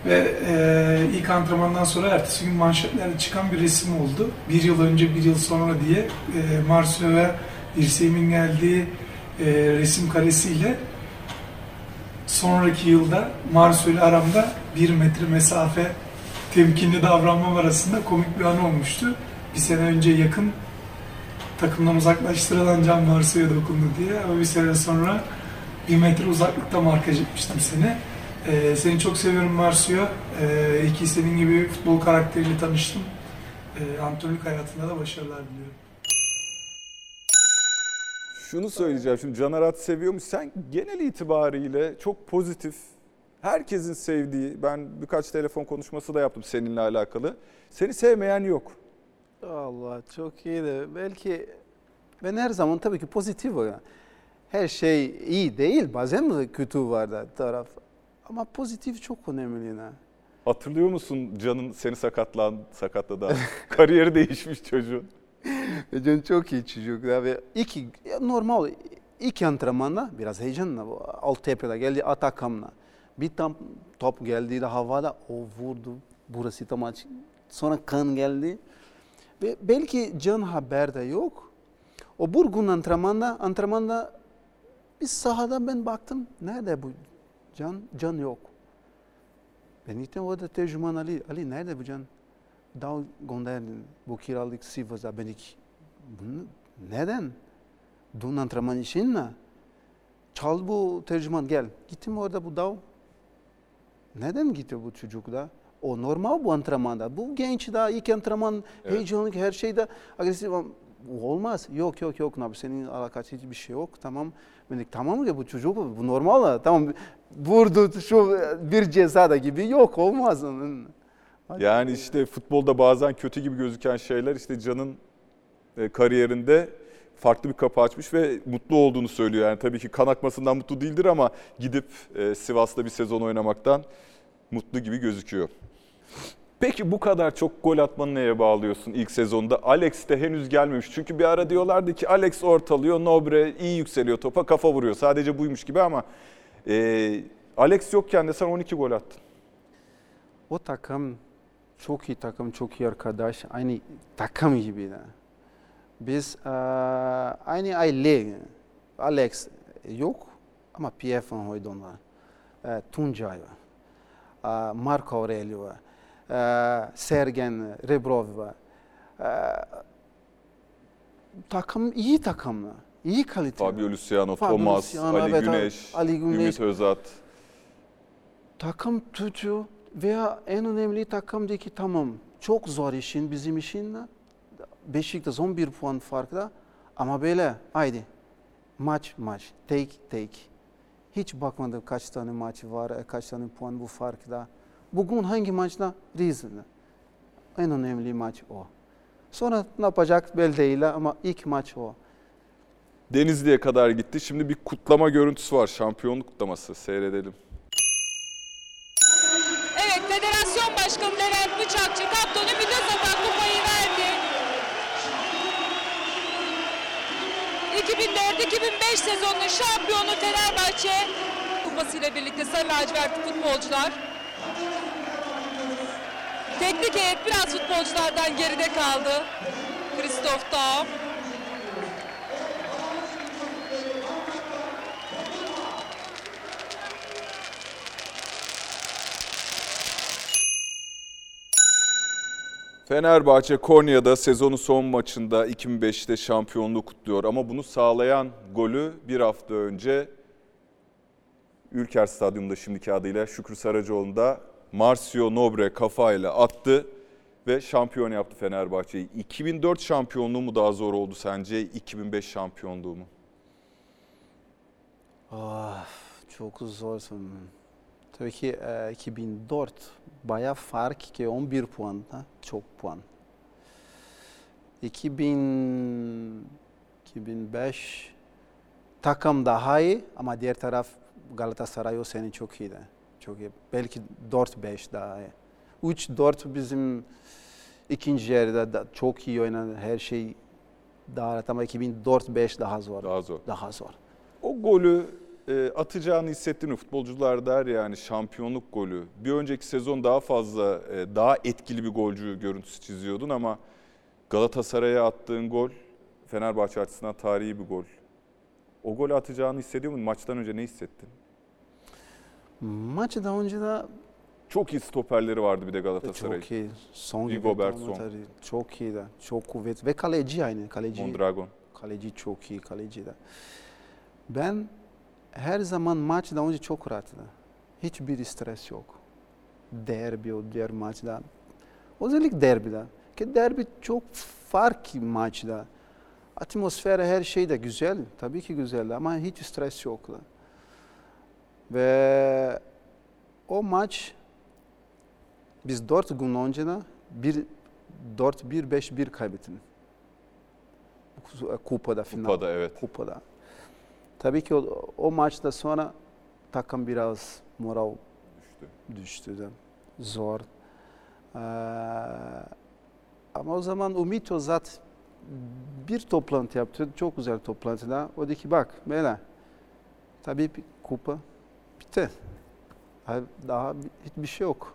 E: Ve e, ilk antrenmandan sonra ertesi gün manşetlerde çıkan bir resim oldu. Bir yıl önce, bir yıl sonra diye e, Marsilya'ya dirseğimin geldiği e, resim karesiyle sonraki yılda Marsilya aramda bir metre mesafe temkinli davranmam arasında komik bir an olmuştu. Bir sene önce yakın takımdan uzaklaştırılan Can Marsu'ya dokundu diye ama bir sene sonra bir metre uzaklıkta markaj etmiştim seni. Ee, seni çok seviyorum Marsu'ya. Ee, iyi ki senin gibi futbol karakteriyle tanıştım. Ee, antrenörlük hayatında da başarılar diliyorum.
A: Şunu söyleyeceğim şimdi Can Arat seviyormuş. Sen genel itibariyle çok pozitif, herkesin sevdiği, ben birkaç telefon konuşması da yaptım seninle alakalı. Seni sevmeyen yok.
B: Allah çok iyi de belki ben her zaman tabii ki pozitif o ya. Her şey iyi değil bazen de kötü var da taraf. Ama pozitif çok önemli yine.
A: Hatırlıyor musun Can'ın seni sakatlan, sakatladı. Kariyeri değişmiş çocuğun.
B: Can çok iyi çocuk da ve iki normal iki antrenmanda biraz heyecanla bu Altepe'de geldi Atakam'la. Bir tam top geldi de havada o vurdu. Burası tam aç. Sonra kan geldi. Ve belki Can haberde yok. O Burgun antrenmanda, antrenmanda bir sahada ben baktım. Nerede bu Can? Can yok. Ben gittim orada tercüman Ali. Ali nerede bu Can? Daha gönderdin bu kiralık Sivas'a. Ben ilk, bunu neden? Dün antrenman için ne? Çal bu tercüman gel. Gittim orada bu dav. Neden gitti bu çocuk da? O normal bu antrenmanda. Bu genç daha ilk antrenman
A: Evet.
B: heyecanlı her şeyde agresif olmaz. Yok yok yok abi senin alakası hiçbir şey yok. Tamam. Ben dedim, tamam ya bu çocuk bu normal. Tamam vurdu şu bir ceza da gibi yok olmaz. Hadi.
A: Yani işte futbolda bazen kötü gibi gözüken şeyler işte Can'ın e, kariyerinde farklı bir kapı açmış ve mutlu olduğunu söylüyor. Yani tabii ki kan akmasından mutlu değildir ama gidip e, Sivas'ta bir sezon oynamaktan mutlu gibi gözüküyor. Peki bu kadar çok gol atmanı neye bağlıyorsun ilk sezonda? Alex de henüz gelmemiş. Çünkü bir ara diyorlardı ki Alex ortalıyor, Nobre iyi yükseliyor topa, kafa vuruyor. Sadece buymuş gibi ama e, Alex yokken de sen 12 gol attın.
B: O takım çok iyi takım, çok iyi arkadaş. Aynı takım gibi de. Biz eee, aynı aile. Alex yok ama PF Van Hooydonk var. Eee, Tuncay var. Eee, Marco Aurelio var. Eee, Sergen Rebrov var. Eee, takım iyi takımlar. İyi kalite.
A: Fabio Luciano,
B: Fabio
A: Thomas,
B: Luciano,
A: Ali
B: evet,
A: Güneş,
B: Ali Güneş.
A: Ümit Özat.
B: takım tutuyor veya en önemli takımdaki tamam çok zor işin bizim işin Beşiktaş 11 puan farkla ama böyle haydi maç maç take take hiç bakmadım kaç tane maç var e, kaç tane puan bu farkla bugün hangi maçta Rize'de en önemli maç o sonra ne yapacak belli değil ama ilk maç o
A: Denizli'ye kadar gitti. Şimdi bir kutlama görüntüsü var. Şampiyonluk kutlaması. Seyredelim.
F: 2004-2005 sezonunun şampiyonu Fenerbahçe kupasıyla birlikte sarı lacivertli futbolcular. Teknik heyet biraz futbolculardan geride kaldı. Christoph Daum.
A: Fenerbahçe Konya'da sezonun son maçında 2005'te şampiyonluğu kutluyor. Ama bunu sağlayan golü bir hafta önce Ülker Stadyumunda şimdiki adıyla Şükrü Saracoğlu'nda Marcio Nobre kafayla attı ve şampiyon yaptı Fenerbahçe'yi. 2004 şampiyonluğu mu daha zor oldu sence 2005 şampiyonluğu mu?
B: Ah, çok zorsun. Tabii ki e, 2004 bayağı fark ki 11 puan da çok puan. 2000 2005 takım daha iyi ama diğer taraf Galatasaray o sene çok iyiydi. Çok iyi. Belki 4-5 daha iyi. 3-4 bizim ikinci yarıda da çok iyi oynadı. Her şey daha rahat ama 2004-5 daha zor.
A: Daha zor.
B: Daha zor.
A: O golü e, atacağını hissettin mi? Futbolcular der yani şampiyonluk golü. Bir önceki sezon daha fazla, e, daha etkili bir golcü görüntüsü çiziyordun ama Galatasaray'a attığın gol Fenerbahçe açısından tarihi bir gol. O golü atacağını hissediyor musun? Maçtan önce ne hissettin?
B: Maçtan önce de
A: Çok iyi stoperleri vardı bir de Galatasaray'ın.
B: Çok iyi. Son
A: Rigobert
B: gibi,
A: Song.
B: Çok iyi de. Çok kuvvet. Ve kaleci aynı. Kaleci,
A: Mondragon.
B: kaleci çok iyi kaleci de. Ben her zaman maçdan önce çok rahatım. Hiçbir stres yok. Derbi o diğer maçda. Özellikle derbide. Ki derbi çok farklı maçda. Atmosfer her şey de güzel. Tabii ki güzel ama hiç stres yok. da. Ve o maç biz dört gün önce de bir 4-1-5-1 kaybettik. Kupada final.
A: Kupada evet.
B: Kupada. Tabii ki o, o maçta sonra takım biraz moral
A: Düştü.
B: düştü de. Zor. Ee, ama o zaman Ümit Özat bir toplantı yaptı. Çok güzel toplantıda. O dedi ki bak Mela tabii kupa bitti. Daha bir- hiçbir şey yok.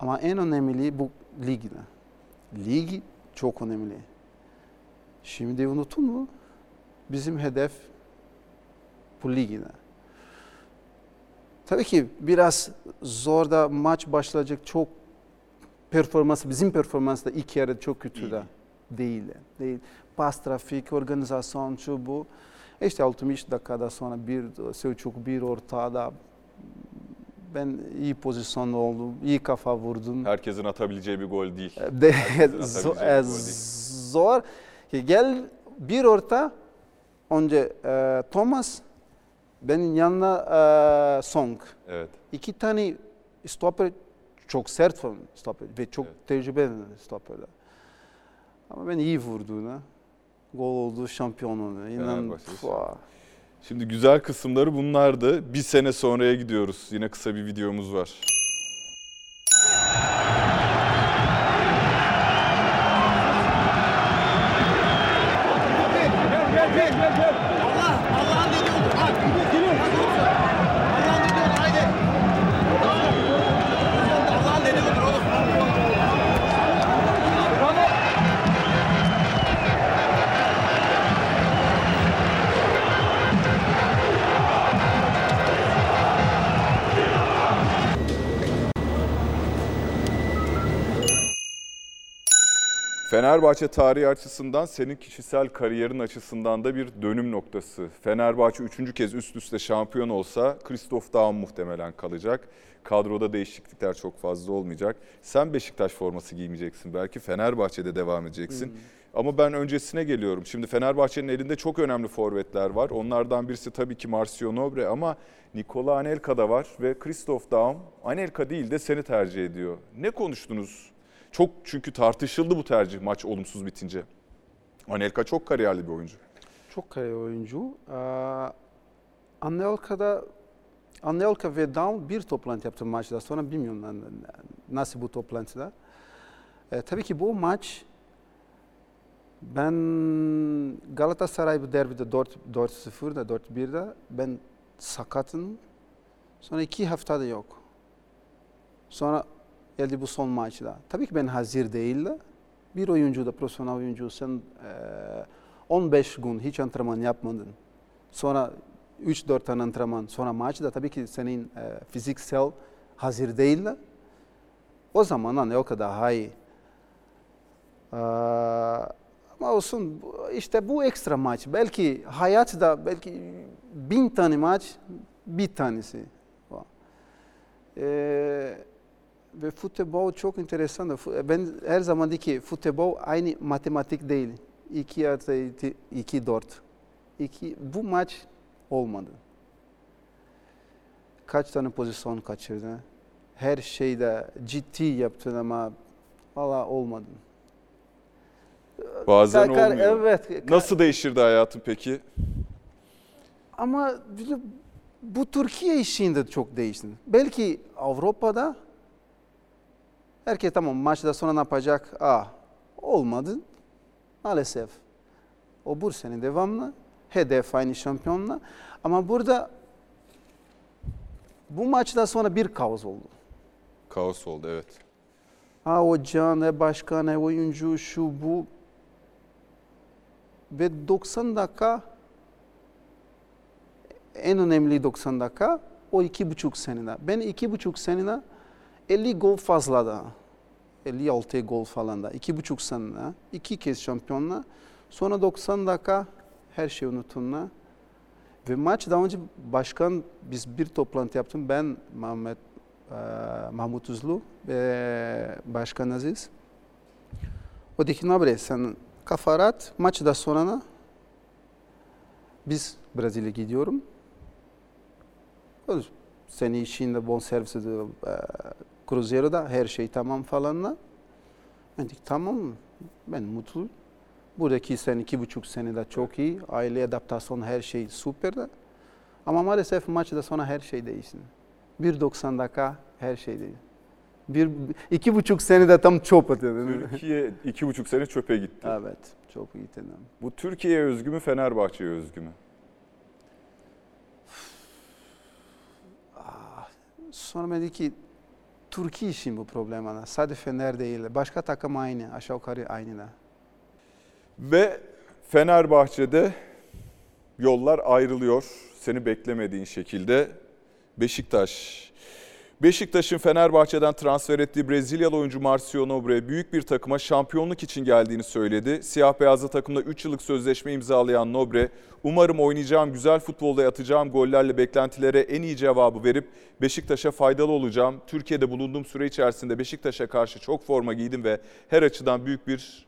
B: Ama en önemli bu ligde. Ligi çok önemli. Şimdi unuttun mu? Bizim hedef bu ligde. Tabii ki biraz zor da maç başlayacak çok performans bizim performans da ilk yarı çok kötü de değil. Değil. Pas trafik, organizasyon şu bu. İşte 60 dakikada sonra bir Selçuk bir ortada ben iyi pozisyonda oldum, iyi kafa vurdum.
A: Herkesin atabileceği bir gol değil.
B: De,
A: Herkesin
B: zo-
A: atabileceği
B: e,
A: bir gol değil.
B: zor. Gel bir orta önce e, Thomas benim yanına e, Song.
A: Evet.
B: İki tane stopper çok sert falan stopper ve çok
A: Evet.
B: tecrübeli stopperler. Ama ben iyi vurduğuna gol oldu şampiyonluğuna. İnan.
A: Şimdi güzel kısımları bunlardı. Bir sene sonraya gidiyoruz. Yine kısa bir videomuz var. Fenerbahçe tarihi açısından senin kişisel kariyerin açısından da bir dönüm noktası. Fenerbahçe üçüncü kez üst üste şampiyon olsa Christoph Daum muhtemelen kalacak. Kadroda değişiklikler çok fazla olmayacak. Sen Beşiktaş forması giymeyeceksin. Belki Fenerbahçe'de devam edeceksin. Ama ben öncesine geliyorum. Şimdi Fenerbahçe'nin elinde çok önemli forvetler var. Onlardan birisi tabii ki Marcio Nobre ama Nikola Anelka da var ve Christoph Daum Anelka değil de seni tercih ediyor. Ne konuştunuz? Çok çünkü tartışıldı bu tercih maç olumsuz bitince. Anelka çok kariyerli bir oyuncu.
B: Çok kare oyuncu. Ee, Anelka'da Anelka ve Down bir toplantı yaptı maçta. Sonra bilmiyorum nasıl bu toplantıda. Ee, tabii ki bu maç ben Galatasaray bu derbide 4 4-0'da 4-1'de ben sakatım. Sonra iki haftada yok. Sonra geldi bu son maçta. Tabii ki ben hazır değildi. Bir oyuncu da profesyonel oyuncu sen eee 15 gün hiç antrenman yapmadın. Sonra 3-4 tane antrenman. Sonra maçta tabii ki senin e, fiziksel hazır değil. O zaman hani o kadar iyi. Ee, ama olsun işte bu ekstra maç. Belki hayatta belki bin tane maç bir tanesi. Ee, ve futbol çok enteresan. Ben her zaman diyorum ki futbol aynı matematik değil. 2 artı 2 4. İki, bu maç olmadı. Kaç tane pozisyon kaçırdı? Her şeyde ciddi yaptın ama valla olmadı.
A: Bazen
B: Sakar-
A: olmuyor.
B: Evet.
A: Nasıl değişirdi hayatın peki?
B: Ama bu Türkiye işinde çok değişti. Belki Avrupa'da herkes tamam maçta sonra ne yapacak? Ah, olmadı. Maalesef. O bu sene devamlı. Hedef aynı şampiyonla. Ama burada bu maçta sonra bir kaos oldu.
A: Kaos oldu evet.
B: Ha hoca, ne başkan, ne oyuncu, şu bu. Ve 90 dakika en önemli 90 dakika o iki buçuk senede. Ben iki buçuk senede 50 gol fazla da. 56 gol falan da. iki buçuk senede. iki kez şampiyonla. Sonra 90 dakika her şey unutunla. Ve maç daha önce başkan biz bir toplantı yaptım. Ben Mehmet e, Mahmut Uzlu ve Başkan Aziz. O dedi ki ne bre sen kafa rahat. Maçı sonra biz Brezilya gidiyorum. Seni işinde bon servisi de, Cruzeiro'da her şey tamam falanla. Ben dedik tamam ben mutluyum. Buradaki sen iki buçuk senede çok iyi. Aile adaptasyon her şey süper de. Ama maalesef maçta sonra her şey değişti. 1.90 dakika her şey değil. Bir, iki buçuk senede tam çöp atıyor.
A: Türkiye iki buçuk sene çöpe gitti.
B: Evet, çok iyi dedim.
A: Bu Türkiye'ye özgü mü, Fenerbahçe'ye özgü mü?
B: Sonra dedi ki Türkiye için bu problem ana. Sadece Fener değil. Başka takım aynı. Aşağı yukarı aynı da.
A: Ve Fenerbahçe'de yollar ayrılıyor. Seni beklemediğin şekilde Beşiktaş. Beşiktaş'ın Fenerbahçe'den transfer ettiği Brezilyalı oyuncu Marcio Nobre büyük bir takıma şampiyonluk için geldiğini söyledi. Siyah beyazlı takımda 3 yıllık sözleşme imzalayan Nobre, umarım oynayacağım güzel futbolda atacağım gollerle beklentilere en iyi cevabı verip Beşiktaş'a faydalı olacağım. Türkiye'de bulunduğum süre içerisinde Beşiktaş'a karşı çok forma giydim ve her açıdan büyük bir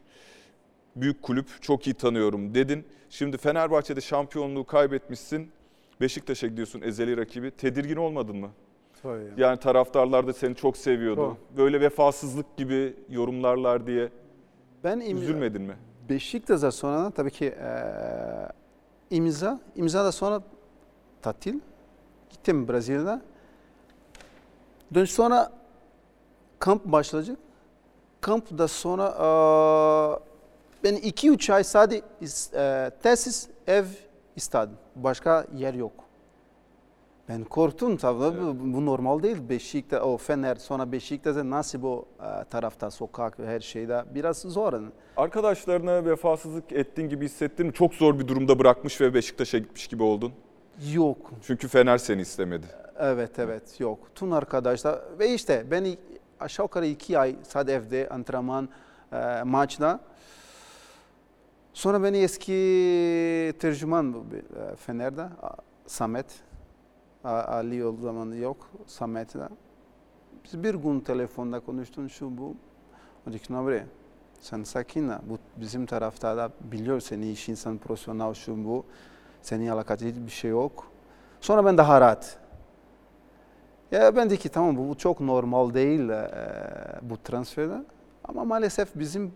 A: büyük kulüp çok iyi tanıyorum dedin. Şimdi Fenerbahçe'de şampiyonluğu kaybetmişsin. Beşiktaş'a gidiyorsun ezeli rakibi. Tedirgin olmadın mı?
B: Tabii.
A: Yani taraftarlar da seni çok seviyordu.
B: Çok.
A: Böyle vefasızlık gibi yorumlarlar diye
B: Ben im-
A: üzülmedin mi?
B: Beşiktaş'a sonra tabii ki eee, imza. İmza da sonra tatil. Gittim Brezilya'da. Dön sonra kamp başlayacak. Kamp da sonra eee, ben iki üç ay sadece eee, tesis, ev istedim. Başka yer yok. Ben korktum tabii. Bu, bu normal değil. Beşiktaş, o Fener, sonra Beşiktaş'a nasıl bu eee, tarafta, sokak, her şeyde biraz zor.
A: Arkadaşlarına vefasızlık ettiğin gibi hissettin mi? Çok zor bir durumda bırakmış ve Beşiktaş'a gitmiş gibi oldun.
B: Yok.
A: Çünkü Fener seni istemedi.
B: Evet evet yok. Tüm arkadaşlar ve işte ben aşağı yukarı iki ay sadece evde antrenman e, maçla. Sonra beni eski tercüman e, Fener'de Samet. Ali o zaman yok. Samet'le. Biz bir gün telefonda konuştun şu bu. O dedi ki "Ne bre, sen sakin. Bu bizim tarafta da biliyor seni iş insan profesyonel şu bu. Senin alakası hiçbir şey yok. Sonra ben daha rahat. Ya ben de ki tamam bu, çok normal değil e, bu transferde. Ama maalesef bizim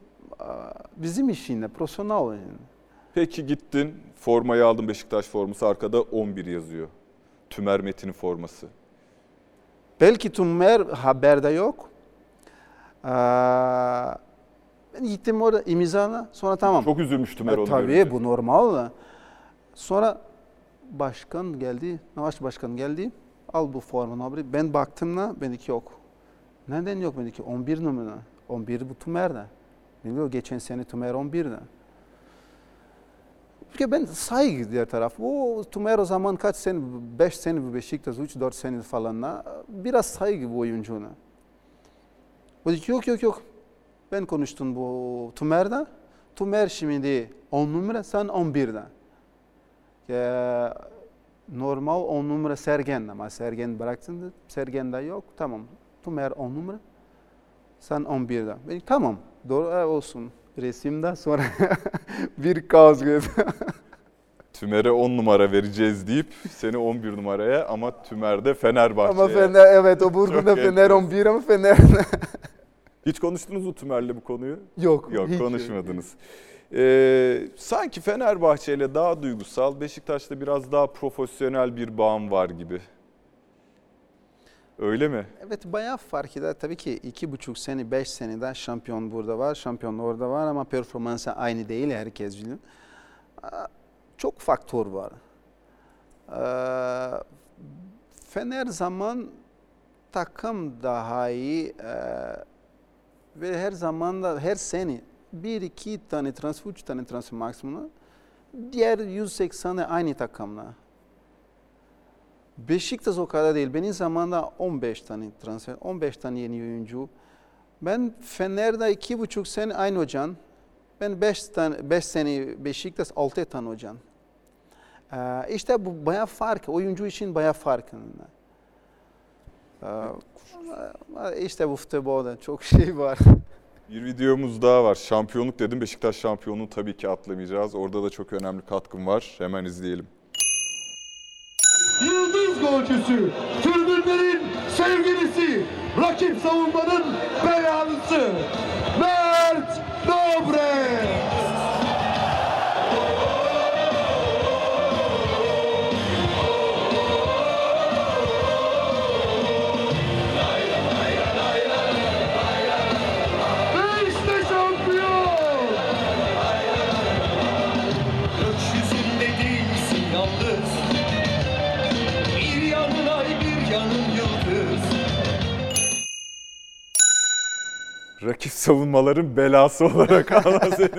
B: bizim işinde profesyonel. yani.
A: Peki gittin, formayı aldın Beşiktaş forması arkada 11 yazıyor. Tümer Metin'in forması.
B: Belki Tümer haberde yok. Ee, ben gittim orada imzala sonra tamam.
A: Çok üzülmüş Tümer
B: E,
A: onu
B: tabii
A: görünce.
B: bu normal. Sonra başkan geldi, Navaş başkan geldi. Al bu formanı abi. Ben baktım da ben ki yok. Neden yok? Ben ki 11 numara. 11 bu Tümer'de. Biliyor geçen sene Tümer 11'de. Çünkü ben saygı diğer taraf. O Tümer o zaman kaç sene, 5 sene bu Beşiktaş, 3-4 sene falan. da, Biraz saygı bu oyuncuna. O dedi yok yok yok. Ben konuştum bu Tümer'de. Tümer şimdi 10 numara, sen 11'de. Ya, normal 10 numara Sergen ama Sergen bıraktın Sergen de yok. Tamam. Tümer 10 numara. Sen 11'de. Ben, tamam. Doğru e, olsun. Resimde sonra bir kaos geldi.
A: Tümer'e 10 numara vereceğiz deyip seni 11 numaraya ama Tümer'de Fenerbahçe'ye.
B: ama Fener evet o Burgun'da Fener 11 ama Fener
A: Hiç konuştunuz mu Tümer'le bu konuyu?
B: yok.
A: Yok
B: hiç
A: konuşmadınız. Ee, sanki Fenerbahçe ile daha duygusal, Beşiktaş'ta biraz daha profesyonel bir bağım var gibi. Öyle mi?
B: Evet bayağı fark eder. Tabii ki iki buçuk sene, beş senede şampiyon burada var, şampiyon orada var ama performansı aynı değil herkes biliyor. Çok faktör var. Fener zaman takım daha iyi ve her zaman da her sene bir iki tane transfer, üç tane transfer maksimum. Diğer 180'e aynı takımla. Beşiktaş o kadar değil. Benim zamanımda 15 tane transfer, 15 tane yeni oyuncu. Ben Fener'de iki buçuk sene aynı hocan. Ben 5 tane 5 sene Beşiktaş 6 tane hocan. Ee, işte bu bayağı fark. Oyuncu için bayağı fark. Ee, işte bu futbolda çok şey var.
A: Bir videomuz daha var. Şampiyonluk dedim. Beşiktaş şampiyonluğu tabii ki atlamayacağız. Orada da çok önemli katkım var. Hemen izleyelim.
G: Golcüsü, tribünlerin sevgilisi, rakip savunmanın belalısı
A: Rakip savunmaların belası olarak Allah seni.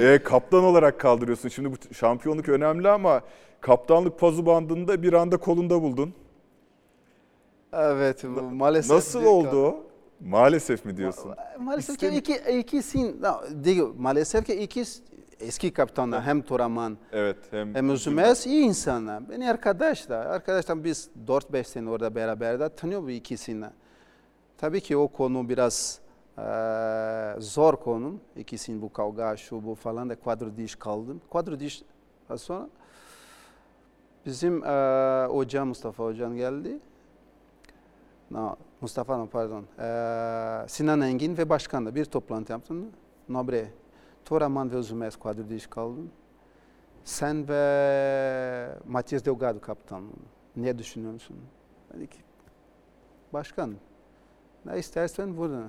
A: e, kaptan olarak kaldırıyorsun. Şimdi bu şampiyonluk önemli ama kaptanlık pazu bandında bir anda kolunda buldun.
B: Evet bu maalesef.
A: Nasıl oldu o? Maalesef mi diyorsun?
B: Maalesef ki
A: İstem-
B: iki, ikisin, değil, maalesef ki iki eski kaptanlar hem Toraman
A: Evet. Hem,
B: hem Üzümez iyi insanlar. Beni arkadaşlar, arkadaşlar biz 4-5 sene orada beraber de tanıyor bu ikisini. Tabii ki o konu biraz eee, zor konu. İkisinin bu kavga, şu bu falan da kadro diş kaldım. Kadro diş sonra bizim eee hocam Mustafa hocam geldi. No, Mustafa no, pardon. Eee, Sinan Engin ve başkan da bir toplantı yaptım. Nobre, Toraman ve Üzümez kadro diş kaldım. Sen ve Matias Delgado kaptan. Ne düşünüyorsun? Dedi ki, başkan ne istersen burada.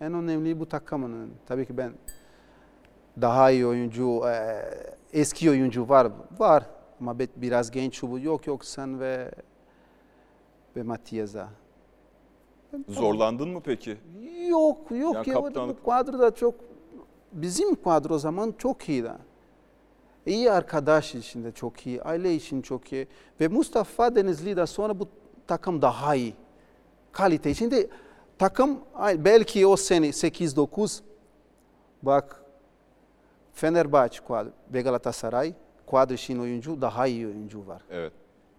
B: En önemli bu takımın. Tabii ki ben daha iyi oyuncu, e, eski oyuncu var. Var ama biraz genç bu. Yok yok sen ve ve Matias'a.
A: Zorlandın mı peki?
B: Yok yok
A: Yani
B: ya
A: kaptanlık-
B: bu kadroda çok bizim kadro zaman çok iyiydi. İyi arkadaş içinde çok iyi, aile için çok iyi ve Mustafa Denizli de sonra bu takım daha iyi. Kalite içinde takım belki o sene 8-9 bak Fenerbahçe kuadro ve Galatasaray kuadro için oyuncu daha iyi oyuncu var.
A: Evet.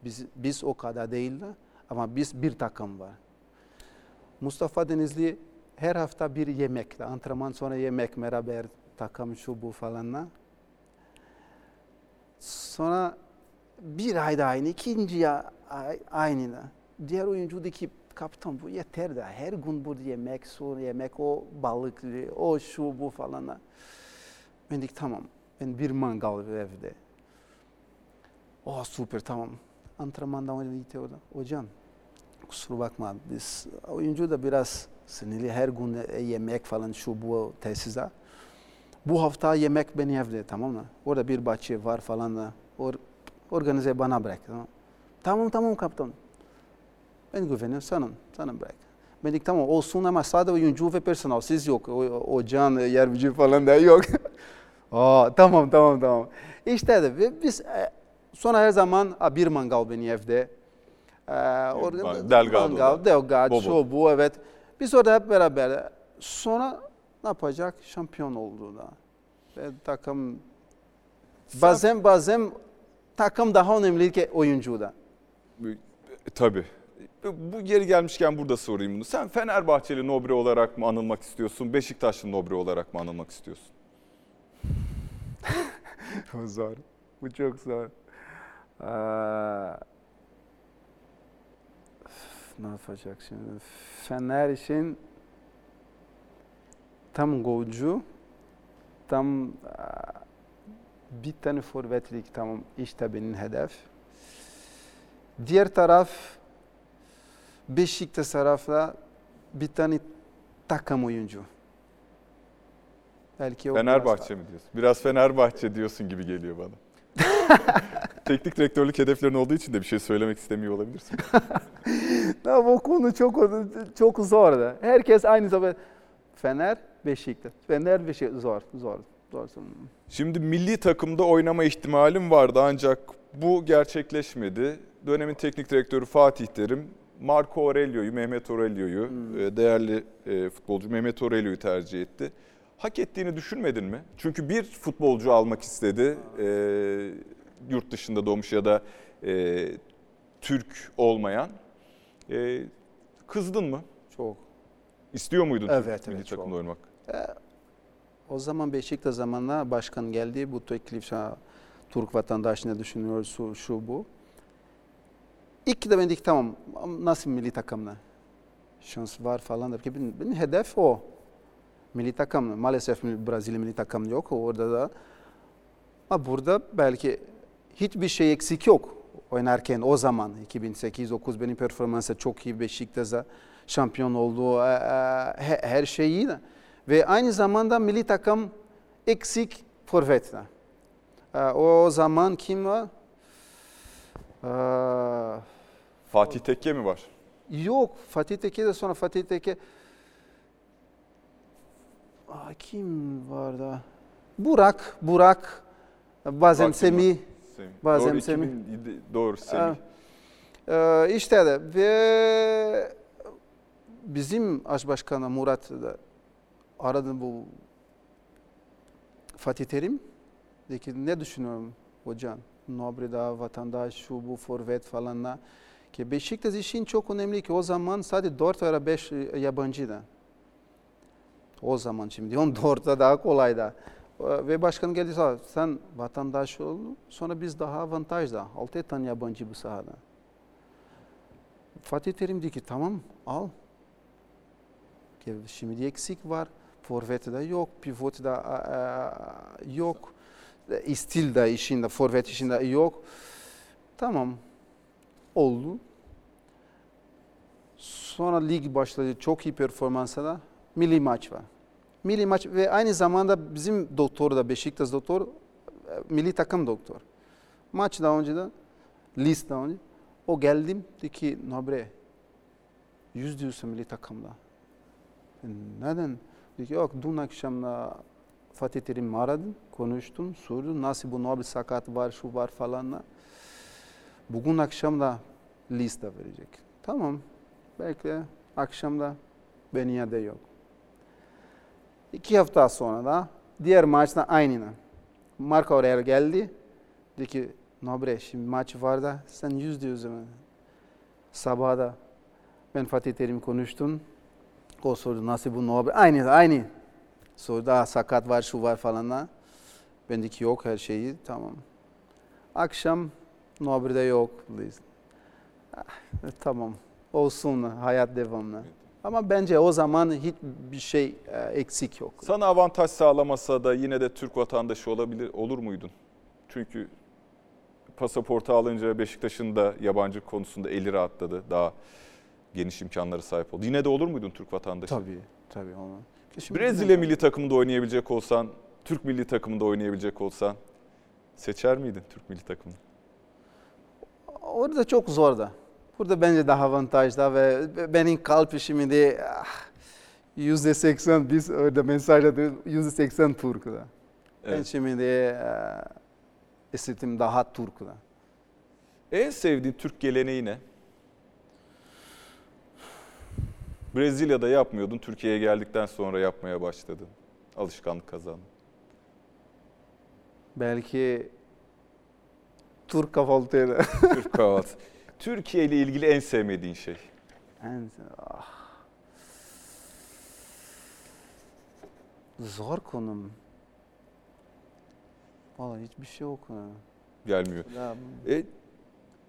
B: Biz, biz o kadar değil de ama biz bir takım var. Mustafa Denizli her hafta bir yemekle, antrenman sonra yemek beraber takım şu bu falanla. Sonra bir ayda aynı, ikinci ay aynı. Diğer oyuncu dedi ki kaptan bu yeter de her gün burada yemek, su yemek, o balık, o şu bu falan. da." Ben dedik tamam, ben bir mangal evde. Oh süper tamam. Antrenmandan öyle gitti orada. Hocam kusura bakma biz oyuncu da biraz sinirli her gün yemek falan şu bu tesiste. Bu hafta yemek beni evde tamam mı? Orada bir bahçe var falan da or, organize bana bırak. Tamam tamam, tamam kaptan. Ben güveniyorum sana, sana bırak. Ben dedik tamam olsun ama sadece oyuncu ve personel siz yok. O, o can, yardımcı falan da yok. Aa, tamam tamam tamam. İşte de biz e, sonra her zaman "Aa, bir mangal beni evde. Ee, orada
A: Delgado'da.
B: mangal, Delgado, şu bu evet. Biz orada hep beraber. Sonra ne yapacak? Şampiyon oldu da. Ve takım bazen bazen takım daha önemli ki oyuncu da.
A: E, Tabii. Bu geri gelmişken burada sorayım bunu. Sen Fenerbahçeli Nobre olarak mı anılmak istiyorsun? Beşiktaşlı Nobre olarak mı anılmak istiyorsun?
B: Bu zor. Bu çok zor. Aa, ne yapacak şimdi? Fener için tam golcü, tam bir tane forvetlik tamam işte benim hedef. Diğer taraf Beşiktaş tarafta bir tane takım oyuncu. Belki o biraz
A: Fenerbahçe mi diyorsun? Biraz Fenerbahçe diyorsun gibi geliyor bana. Teknik direktörlük hedeflerin olduğu için de bir şey söylemek istemiyor olabilirsin.
B: Ya bu konu çok çok zor da. Herkes aynı zaman Fener, Beşiktaş. Fener, Beşiktaş zor, zor, zor.
A: Şimdi milli takımda oynama ihtimalim vardı ancak bu gerçekleşmedi. dönemin teknik direktörü Fatih Terim, Marco Aurelio'yu, Mehmet Aurelio'yu, e, değerli e, futbolcu Mehmet Aurelio'yu tercih etti. Hak ettiğini düşünmedin mi? Çünkü bir futbolcu almak istedi. E, yurt dışında doğmuş ya da e, Türk olmayan. E, kızdın mı?
B: Çok.
A: İstiyor muydun
B: Evet,
A: Türk milli
B: evet,
A: takımda
B: çok.
A: oynamak?
B: O zaman Beşiktaş zamanla başkan geldi. Bu teklif Türk vatandaş ne düşünüyor şu, şu bu. İlk de ben dedik tamam nasıl milli takımla şans var falan benim, benim hedef o. Milli takım maalesef Brezilya milli takım yok orada da. Ama burada belki hiçbir şey eksik yok oynarken o zaman 2008-9 benim performansı çok iyi Beşiktaş'a şampiyon oldu e, e, he- her şey iyi ve aynı zamanda milli takım eksik forvetle. E, O zaman kim var? E,
A: Fatih Tekke mi var?
B: Yok Fatih Tekke de sonra Fatih Tekke Aa, kim var da? Burak, Burak, bazen
A: Burak?
B: Semih.
A: Semih.
B: Bazen
A: doğru,
B: Semih.
A: 2007 doğru Semih.
B: Ee, işte de ve bizim aş başkanı Murat da aradı bu Fatih Terim. Dedi ki ne düşünüyorum hocam? Nobre'da vatandaş şu bu forvet falan da. Ki Beşiktaş için çok önemli ki o zaman sadece 4 veya 5 yabancıydı. O zaman şimdi 14'te daha kolay da. Ee, Ve başkan geldi sen vatandaş ol sonra biz daha avantajda. 6 tane yabancı bu sahada. Fatih Terim dedi ki tamam al. Ki Şimdi eksik var. Forvet de yok, pivot da e, e, yok. E, Stil de işinde, forvet işinde yok. Tamam. Oldu. Sonra lig başladı. Çok iyi performansa da milli maç var. Milli maç ve aynı zamanda bizim doktor da Beşiktaş doktor, e, milli takım doktor. Maç daha önce de, list daha önce. O geldim dedi ki Nobre yüz diyorsun milli takımda. E, Neden? Dedi ki yok dün akşam da Fatih Terim'i aradım, konuştum, sordum nasıl bu Nobre sakat var, şu var falan da. Bugün akşam da liste verecek. Tamam, belki akşamda Benia'da yok. İki hafta sonra da diğer maçta aynı. Marco Aurelio geldi. Dedi ki Nobre şimdi maç var da sen yüz diyorsun. Sabah da ben Fatih Terim konuştum. O sordu nasıl bu Nobre? Aynı aynı. Sordu daha sakat var şu var falan da. Ben dedim ki yok her şeyi tamam. Akşam Nobre'de yok. Ah, tamam olsun hayat devamlı. Ama bence o zaman hiçbir şey e, eksik yok.
A: Sana avantaj sağlamasa da yine de Türk vatandaşı olabilir olur muydun? Çünkü pasaportu alınca Beşiktaş'ın da yabancı konusunda eli rahatladı. Daha geniş imkanlara sahip oldu. Yine de olur muydun Türk vatandaşı?
B: Tabii, tabii onu. Şimdi
A: Brezilya milli takımında oynayabilecek olsan, Türk milli takımında oynayabilecek olsan seçer miydin Türk milli takımını?
B: Orada çok zor da. Burada bence daha avantajlı ve benim kalp şimdi ah, yüzde seksen biz orada mesajda yüzde seksen Türk'da. Ben
A: Evet.
B: şimdi e, daha Türk'da.
A: En sevdiğin Türk geleneği ne? Brezilya'da yapmıyordun, Türkiye'ye geldikten sonra yapmaya başladın. Alışkanlık kazandın.
B: Belki Türk kahvaltıyla.
A: Türk kahvaltı. Türkiye ile ilgili en sevmediğin şey.
B: En- ah. Zor konum. Vallahi hiçbir şey yok.
A: Gelmiyor.
B: Ya,
A: E,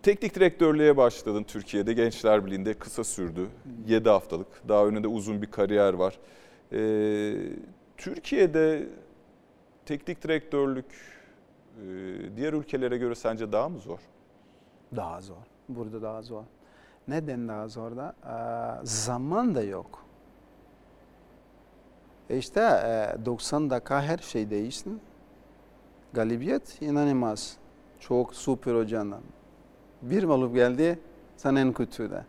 A: teknik direktörlüğe başladın Türkiye'de. Gençler Birliği'nde kısa sürdü. 7 haftalık. Daha önünde uzun bir kariyer var. E, Türkiye'de teknik direktörlük e, diğer ülkelere göre sence daha mı zor?
B: Daha zor. Burada daha zor. Neden daha zor da? Ee, zaman da yok. E İşte e, 90 dakika her şey değişti. Galibiyet inanılmaz. Çok süper hocanın. Bir mağlup geldi, sen en kötü de.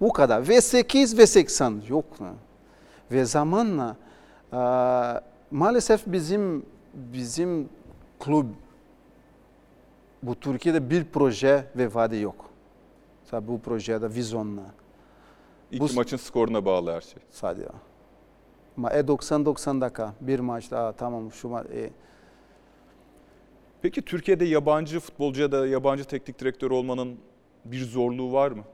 B: Bu kadar. Ve 8 ve 80 yok. mu? Ve zamanla e, maalesef bizim bizim kulüp bu Türkiye'de bir proje ve vaadi yok. Tabii bu projede vizyonla
A: İki
B: Bu-
A: maçın skoruna bağlı her şey.
B: sadece. Ama e 90-90 dakika bir maçta "Aa, tamam şu ma e,
A: Peki Türkiye'de yabancı futbolcu ya da yabancı teknik direktör olmanın bir zorluğu var mı?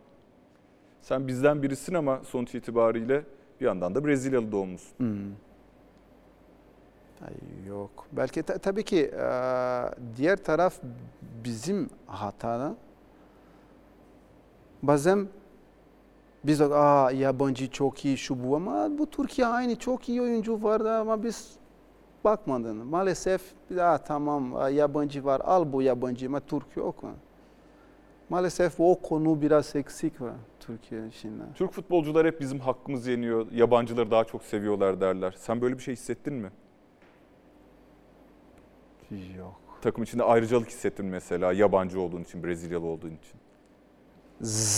A: Sen bizden birisin ama sonuç itibariyle bir yandan da Brezilyalı doğumlusun.
B: hmm. Ay, yok. Belki ta- tabii ki e, diğer taraf bizim hata. Bazen biz aa yabancı çok iyi şu bu ama bu Türkiye aynı çok iyi oyuncu vardı ama biz bakmadın. Maalesef daha tamam yabancı var al bu yabancı ama Türk yok. Maalesef o konu biraz eksik var Türkiye içinde.
A: Türk futbolcular hep bizim hakkımız yeniyor, yabancıları daha çok seviyorlar derler. Sen böyle bir şey hissettin mi?
B: Yok.
A: Takım içinde ayrıcalık hissettin mesela yabancı olduğun için, Brezilyalı olduğun için.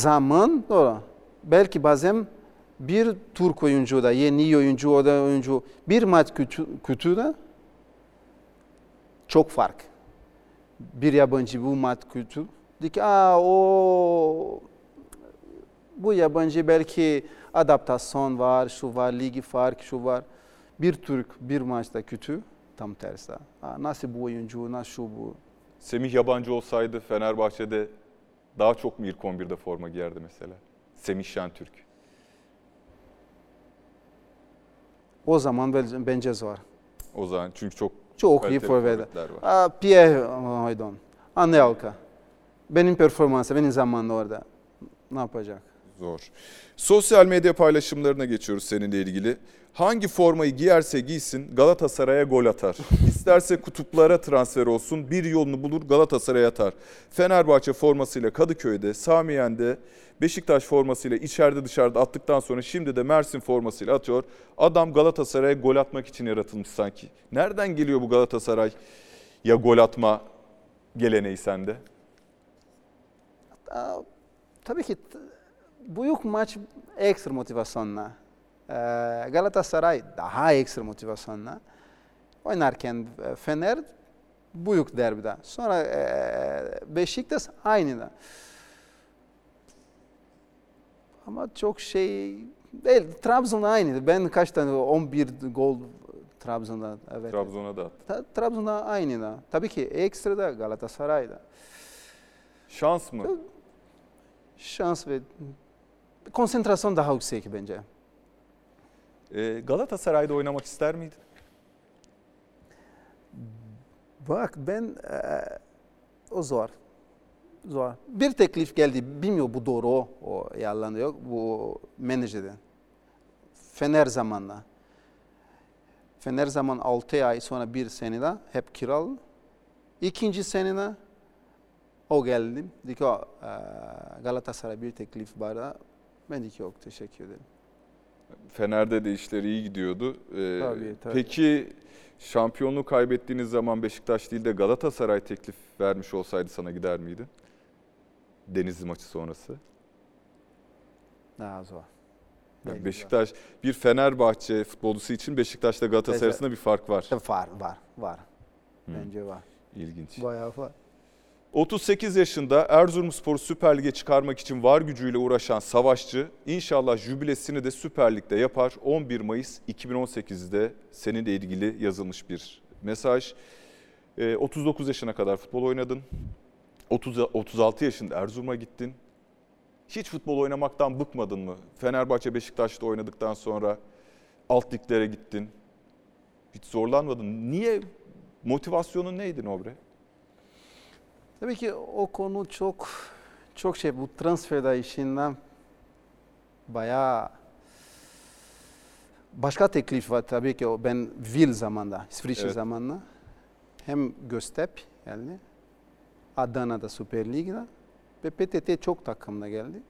B: zaman doğru. Belki bazen bir Türk oyuncu da yeni oyuncu o da oyuncu bir maç kötü, kötü de çok fark. Bir yabancı bu maç kötü. Dik aa o bu yabancı belki adaptasyon var, şu var, ligi fark, şu var. Bir Türk bir maçta kötü, tam tersi. Aa, nasıl bu oyuncu, nasıl şu bu.
A: Semih yabancı olsaydı Fenerbahçe'de daha çok mu ilk 11'de forma giyerdi mesela? Semih Şentürk.
B: O zaman bence- zor.
A: O zaman çünkü çok
B: Çok iyi
A: forvetler var.
B: Pierre Haydon, Anelka. Benim performansı, benim zamanında orada. Ne yapacak?
A: Zor. Sosyal medya paylaşımlarına geçiyoruz seninle ilgili. Hangi formayı giyerse giysin Galatasaray'a gol atar. İsterse kutuplara transfer olsun bir yolunu bulur Galatasaray'a atar. Fenerbahçe formasıyla Kadıköy'de, Samiyen'de, Beşiktaş formasıyla içeride dışarıda attıktan sonra şimdi de Mersin formasıyla atıyor. Adam Galatasaray'a gol atmak için yaratılmış sanki. Nereden geliyor bu Galatasaray ya gol atma geleneği sende?
B: Tabii ki büyük maç ekstra motivasyonla. Ee, Galatasaray daha ekstra motivasyonla. Oynarken e, Fener büyük derbide. Sonra e, Beşiktaş aynı da. Ama çok şey değil. Trabzon aynıydı. Ben kaç tane 11 gol Trabzon'da evet.
A: Trabzon'a da.
B: Ta- Trabzon'da aynı da. Tabii ki ekstra da Galatasaray'da.
A: Şans mı?
B: Şans ve konsantrasyon daha yüksek bence.
A: Ee, Galatasaray'da oynamak ister miydin?
B: Bak ben eee, o zor. Zor. Bir teklif geldi. Bilmiyorum bu doğru o, o yalan yok. Bu menajerden. Fener zamanla. Fener zaman 6 ay sonra bir senede hep kiralı. İkinci senede o geldi. Dedi ki eee, Galatasaray bir teklif var. Ben dedim ki yok teşekkür ederim.
A: Fener'de de işleri iyi gidiyordu. Ee,
B: Tabii, tabii.
A: Peki şampiyonluğu kaybettiğiniz zaman Beşiktaş değil de Galatasaray teklif vermiş olsaydı sana gider miydin? Denizli maçı sonrası.
B: Daha zor.
A: Yani Beşiktaş bir Fenerbahçe futbolcusu için Beşiktaş'ta Galatasaray arasında bir fark var.
B: Var, var, var. Bence var.
A: İlginç.
B: Bayağı var.
A: 38 yaşında Erzurumspor'u Süper Lig'e çıkarmak için var gücüyle uğraşan savaşçı inşallah jübilesini de Süper Lig'de yapar. 11 Mayıs 2018'de seninle ilgili yazılmış bir mesaj. Ee, 39 yaşına kadar futbol oynadın. 30, 36 yaşında Erzurum'a gittin. Hiç futbol oynamaktan bıkmadın mı? Fenerbahçe Beşiktaş'ta oynadıktan sonra alt liglere gittin. Hiç zorlanmadın. Niye? Motivasyonun neydi Nobre?
B: Tabii ki o konu çok çok şey bu transfer işinden bayağı başka teklif var tabii ki o ben Vil zamanda, İsviçre
A: Evet.
B: zamanında hem Göztepe geldi, Adana'da Süper Lig'de ve PTT çok takımda geldi.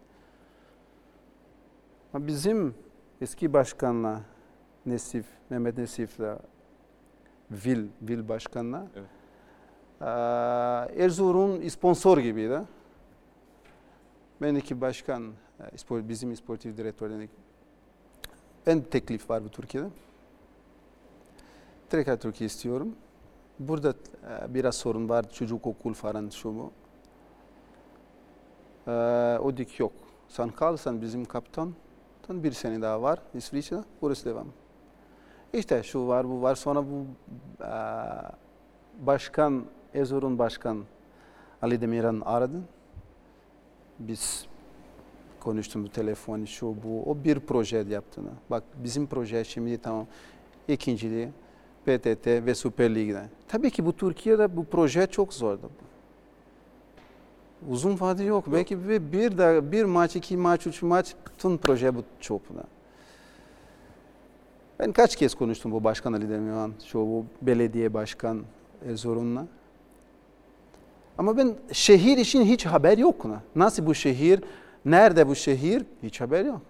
B: Ama bizim eski başkanla Nesif, Mehmet Nesif'le Vil, Vil başkanla
A: Evet.
B: Ee, Erzurum sponsor gibiydi. Ben iki başkan, e, bizim sportif direktörden ben teklif var bu Türkiye'de. Tekrar Türkiye istiyorum. Burada e, biraz sorun var, çocuk okul falan şu bu. Ee, o dik yok. Sen kalırsan bizim kaptan bir sene daha var İsviçre. Burası devam. İşte şu var bu var. Sonra bu başkan, Ezur'un başkan Ali Demirhan aradı. Biz konuştum bu telefon şu bu. O bir proje yaptı. Bak bizim proje şimdi tamam. İkinciliği PTT ve Süper Lig'de. Tabii ki bu Türkiye'de bu proje çok zordu. Uzun vade yok. Belki bir, bir, de, bir maç, iki maç, üç maç bütün proje bu çöpüne. Ben kaç kez konuştum bu başkan Ali Demirhan, şu bu belediye başkan Erzurum'la. Ama ben şehir için hiç haber yok. Nasıl bu şehir, nerede bu şehir hiç haber yok.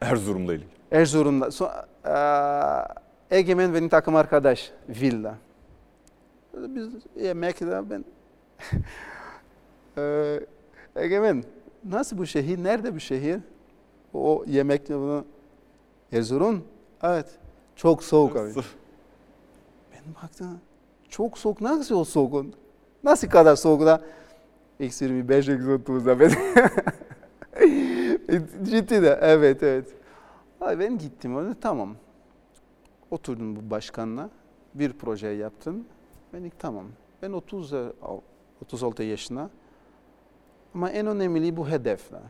A: Erzurum'la ilgili.
B: Erzurum'da. So, eee, Egemen benim takım arkadaş Villa. Biz yemekte ben Eee, Egemen nasıl bu şehir? Nerede bu şehir? O yemekte bunu Erzurum. Evet. Çok soğuk abi. Ben baktım. Çok soğuk. Nasıl o soğuk? Nasıl kadar soğuk da? Eksi 25, eksi 30'da ben. Ciddi de. Evet, evet. Ay ben gittim orada. Tamam. Oturdum bu başkanla. Bir proje yaptım. Ben dedim tamam. Ben 30 36 yaşında. Ama en önemli bu hedefler.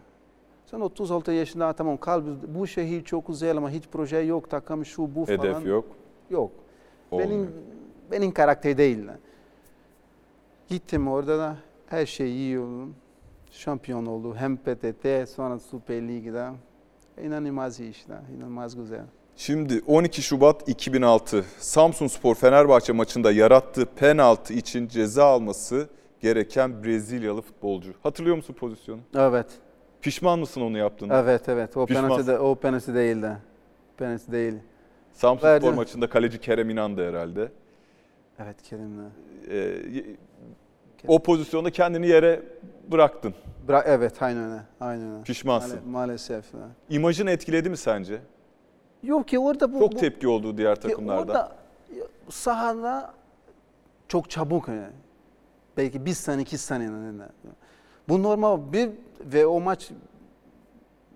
B: Sen 36 yaşında tamam kal bu şehir çok güzel ama hiç proje yok takım şu bu falan.
A: Hedef yok.
B: Yok.
A: Olmuyor.
B: Benim benim karakter değil. Gittim orada da her şeyi iyi oldu. Şampiyon oldu. Hem PTT sonra Süper Lig'de. İnanılmaz iyi işler. İnanılmaz güzel.
A: Şimdi 12 Şubat 2006 Samsun Spor Fenerbahçe maçında yarattığı penaltı için ceza alması gereken Brezilyalı futbolcu. Hatırlıyor musun pozisyonu?
B: Evet.
A: Pişman mısın onu yaptığına?
B: Evet evet. O
A: Pişman.
B: penaltı de, o penaltı değildi. Penaltı değil.
A: Samsun
B: Verdi.
A: Spor maçında kaleci Kerem İnan'dı herhalde.
B: Evet Kerim'le.
A: Ee, o pozisyonda kendini yere bıraktın.
B: Bıra- evet aynen öyle. Aynen öyle.
A: Pişmansın.
B: Maal- maalesef.
A: İmajını etkiledi mi sence?
B: Yok ki orada bu,
A: Çok
B: bu-
A: tepki olduğu diğer takımlarda.
B: orada sahada çok çabuk yani. Belki bir sene iki sene. Bu normal bir ve o maç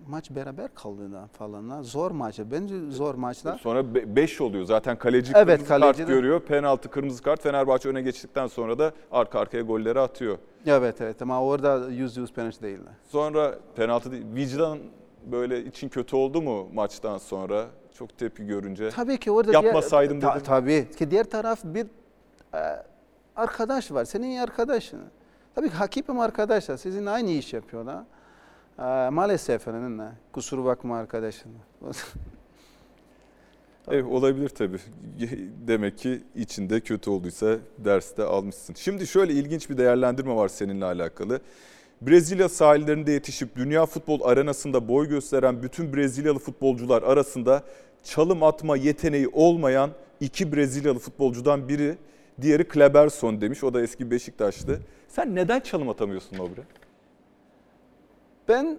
B: maç beraber kaldı da falan. ha. Zor maç. Bence zor maçlar.
A: Sonra 5 oluyor. Zaten kaleci
B: Evet,
A: kırmızı
B: kaleci
A: kart
B: de-
A: görüyor. Penaltı, kırmızı kart. Fenerbahçe öne geçtikten sonra da arka arkaya golleri atıyor.
B: Evet evet ama orada yüz yüz penaltı değildi.
A: Sonra penaltı değil. Vicdan böyle için kötü oldu mu maçtan sonra? Çok tepki görünce.
B: Tabii ki orada
A: Yapmasaydım
B: diğer,
A: dedim.
B: tabii ki diğer taraf bir e, arkadaş var. Senin arkadaşın. Tabii ki hakim arkadaşlar. Sizin aynı iş yapıyorlar. E, maalesef efendim. Kusura bakma arkadaşım.
A: Evet, olabilir tabii. Demek ki içinde kötü olduysa derste almışsın. Şimdi şöyle ilginç bir değerlendirme var seninle alakalı. Brezilya sahillerinde yetişip dünya futbol arenasında boy gösteren bütün Brezilyalı futbolcular arasında çalım atma yeteneği olmayan iki Brezilyalı futbolcudan biri, diğeri Kleberson demiş. O da eski Beşiktaşlı. Sen neden çalım atamıyorsun Nobre?
B: Ben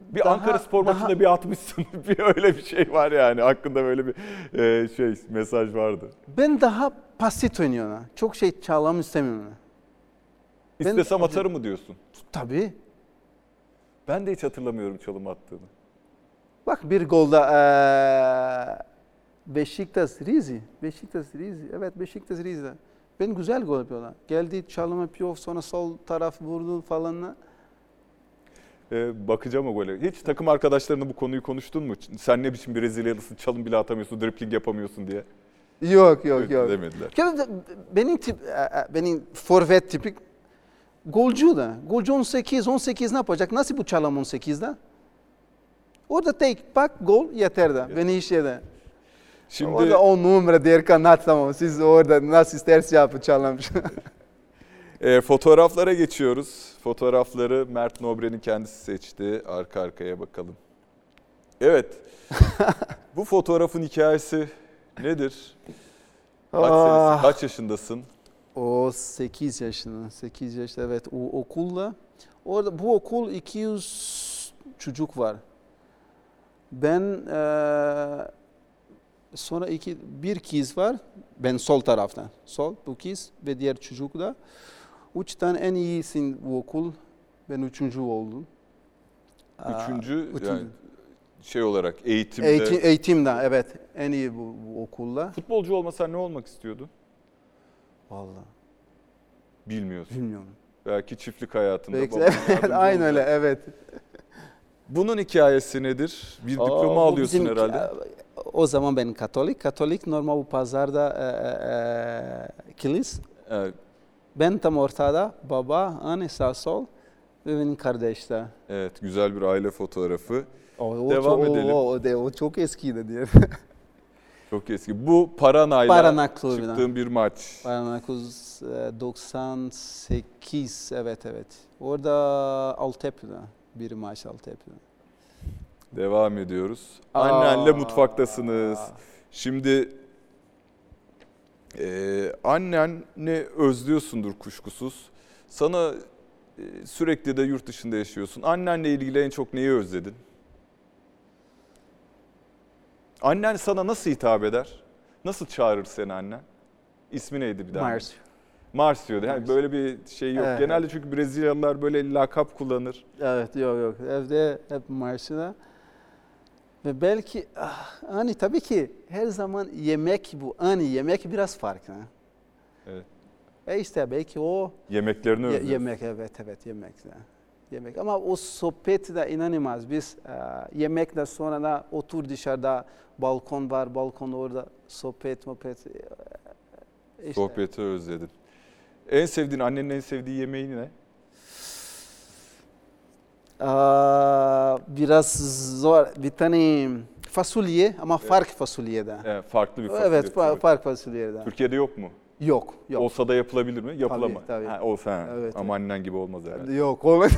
A: Bir
B: Daha-
A: Ankara Spor
B: daha-
A: maçında bir atmışsın. bir öyle bir şey var yani. Hakkında böyle bir e, şey mesaj vardı.
B: ben daha basit oynuyorum. Çok şey çalmam istemiyorum. Ben-
A: İstesem atarım mı diyorsun?
B: Tabii.
A: Ben de hiç hatırlamıyorum çalım attığını.
B: Bak bir golda eee Beşiktaş Rizi. Beşiktaş Rizi. Evet Beşiktaş Rizi. Ben güzel gol yapıyorlar. Geldi çalım yapıyor sonra sol taraf vurdu falan.
A: Ee, bakacağım o gole. Hiç takım arkadaşlarına bu konuyu konuştun mu? Sen ne biçim Brezilyalısın, çalım bile atamıyorsun, dripling yapamıyorsun diye.
B: Yok yok yok.
A: Demediler.
B: Da Benim tip, e, e, benim forvet tipik golcü de. Golcü 18, 18 ne yapacak? Nasıl bu çalım 18'de? Orada tek bak gol yeter de. Beni işe de.
A: Şimdi
B: Orada on numara diğer kanat tamam. Siz orada nasıl isterse yapın çalım.
A: e, fotoğraflara geçiyoruz. Fotoğrafları Mert Nobre'nin kendisi seçti. Arka arkaya bakalım. Evet. bu fotoğrafın hikayesi nedir? Kaç,
B: Ah.
A: senesi, kaç yaşındasın?
B: O 8 yaşında. 8 yaşında evet o okulda. Orada bu okul 200 çocuk var. Ben eee, sonra iki bir kız var. Ben sol taraftan. Sol bu kız ve diğer çocuk da. Üç tane en iyisin bu okul. Ben üçüncü oldum. Aa,
A: Üçüncü,
B: üçüncü.
A: yani şey olarak eğitimde.
B: Eğitim, eğitimde evet en iyi bu, bu okulda.
A: Futbolcu olmasan ne olmak istiyordun?
B: Vallahi
A: Bilmiyorsun.
B: bilmiyorum.
A: Belki çiftlik hayatında.
B: Belki, evet,
A: yardımcı
B: aynen öyle
A: olacak.
B: evet.
A: Bunun hikayesi nedir? Bir diploma
B: Aa, bu
A: alıyorsun
B: bizim-
A: herhalde.
B: O zaman ben Katolik. Katolik normal bu pazarda e, e, e, kilis.
A: Evet,
B: Ben tam ortada. Baba, anne sağ sol ve benim kardeş de.
A: evet, güzel bir aile fotoğrafı.
B: O, o,
A: Devam
B: o,
A: edelim.
B: O, o, de- o çok eskiydi diye.
A: Çok eski. Bu Parana'yla
B: Paraná Clube'dan.
A: çıktığın bir maç.
B: E, 98 evet evet. Orada Altepe'de bir maç Altepe'de.
A: Devam ediyoruz.
B: Aa.
A: Annenle mutfaktasınız. Şimdi e, annen ne özlüyorsundur kuşkusuz. Sana e, sürekli de yurt dışında yaşıyorsun. Annenle ilgili en çok neyi özledin? Annen sana nasıl hitap eder? Nasıl çağırır seni annen? İsmi neydi bir daha?
B: Marcio.
A: Marcio. Yani
B: Marcio.
A: böyle bir şey yok.
B: Evet.
A: Genelde çünkü Brezilyalılar böyle lakap kullanır.
B: Evet yok yok evde hep Marcio'da. Ve belki hani tabii ki her zaman yemek bu hani yemek biraz farklı.
A: Evet.
B: E işte belki o
A: Yemeklerini
B: Ye-
A: özlüyorsun.
B: yemek evet evet yemek. Yemek ama o sohbet de inanılmaz. Biz e, yemekten sonra da otur dışarıda balkon var balkon orada sohbet muhabbet. e, işte.
A: Sohbeti özledin. En sevdiğin, annenin en sevdiği yemeği ne?
B: Biraz zor bir tane fasulye ama fark fasulyede.
A: Evet, farklı bir fasulye
B: Evet, fa- fark fasulyede.
A: Türkiye'de yok mu?
B: Yok, yok.
A: Olsa da yapılabilir mi? Yapılamaz.
B: tabii.
A: Ha, olsa ha.
B: Evet,
A: Ama annen gibi olmaz herhalde.
B: Yok, olmadı.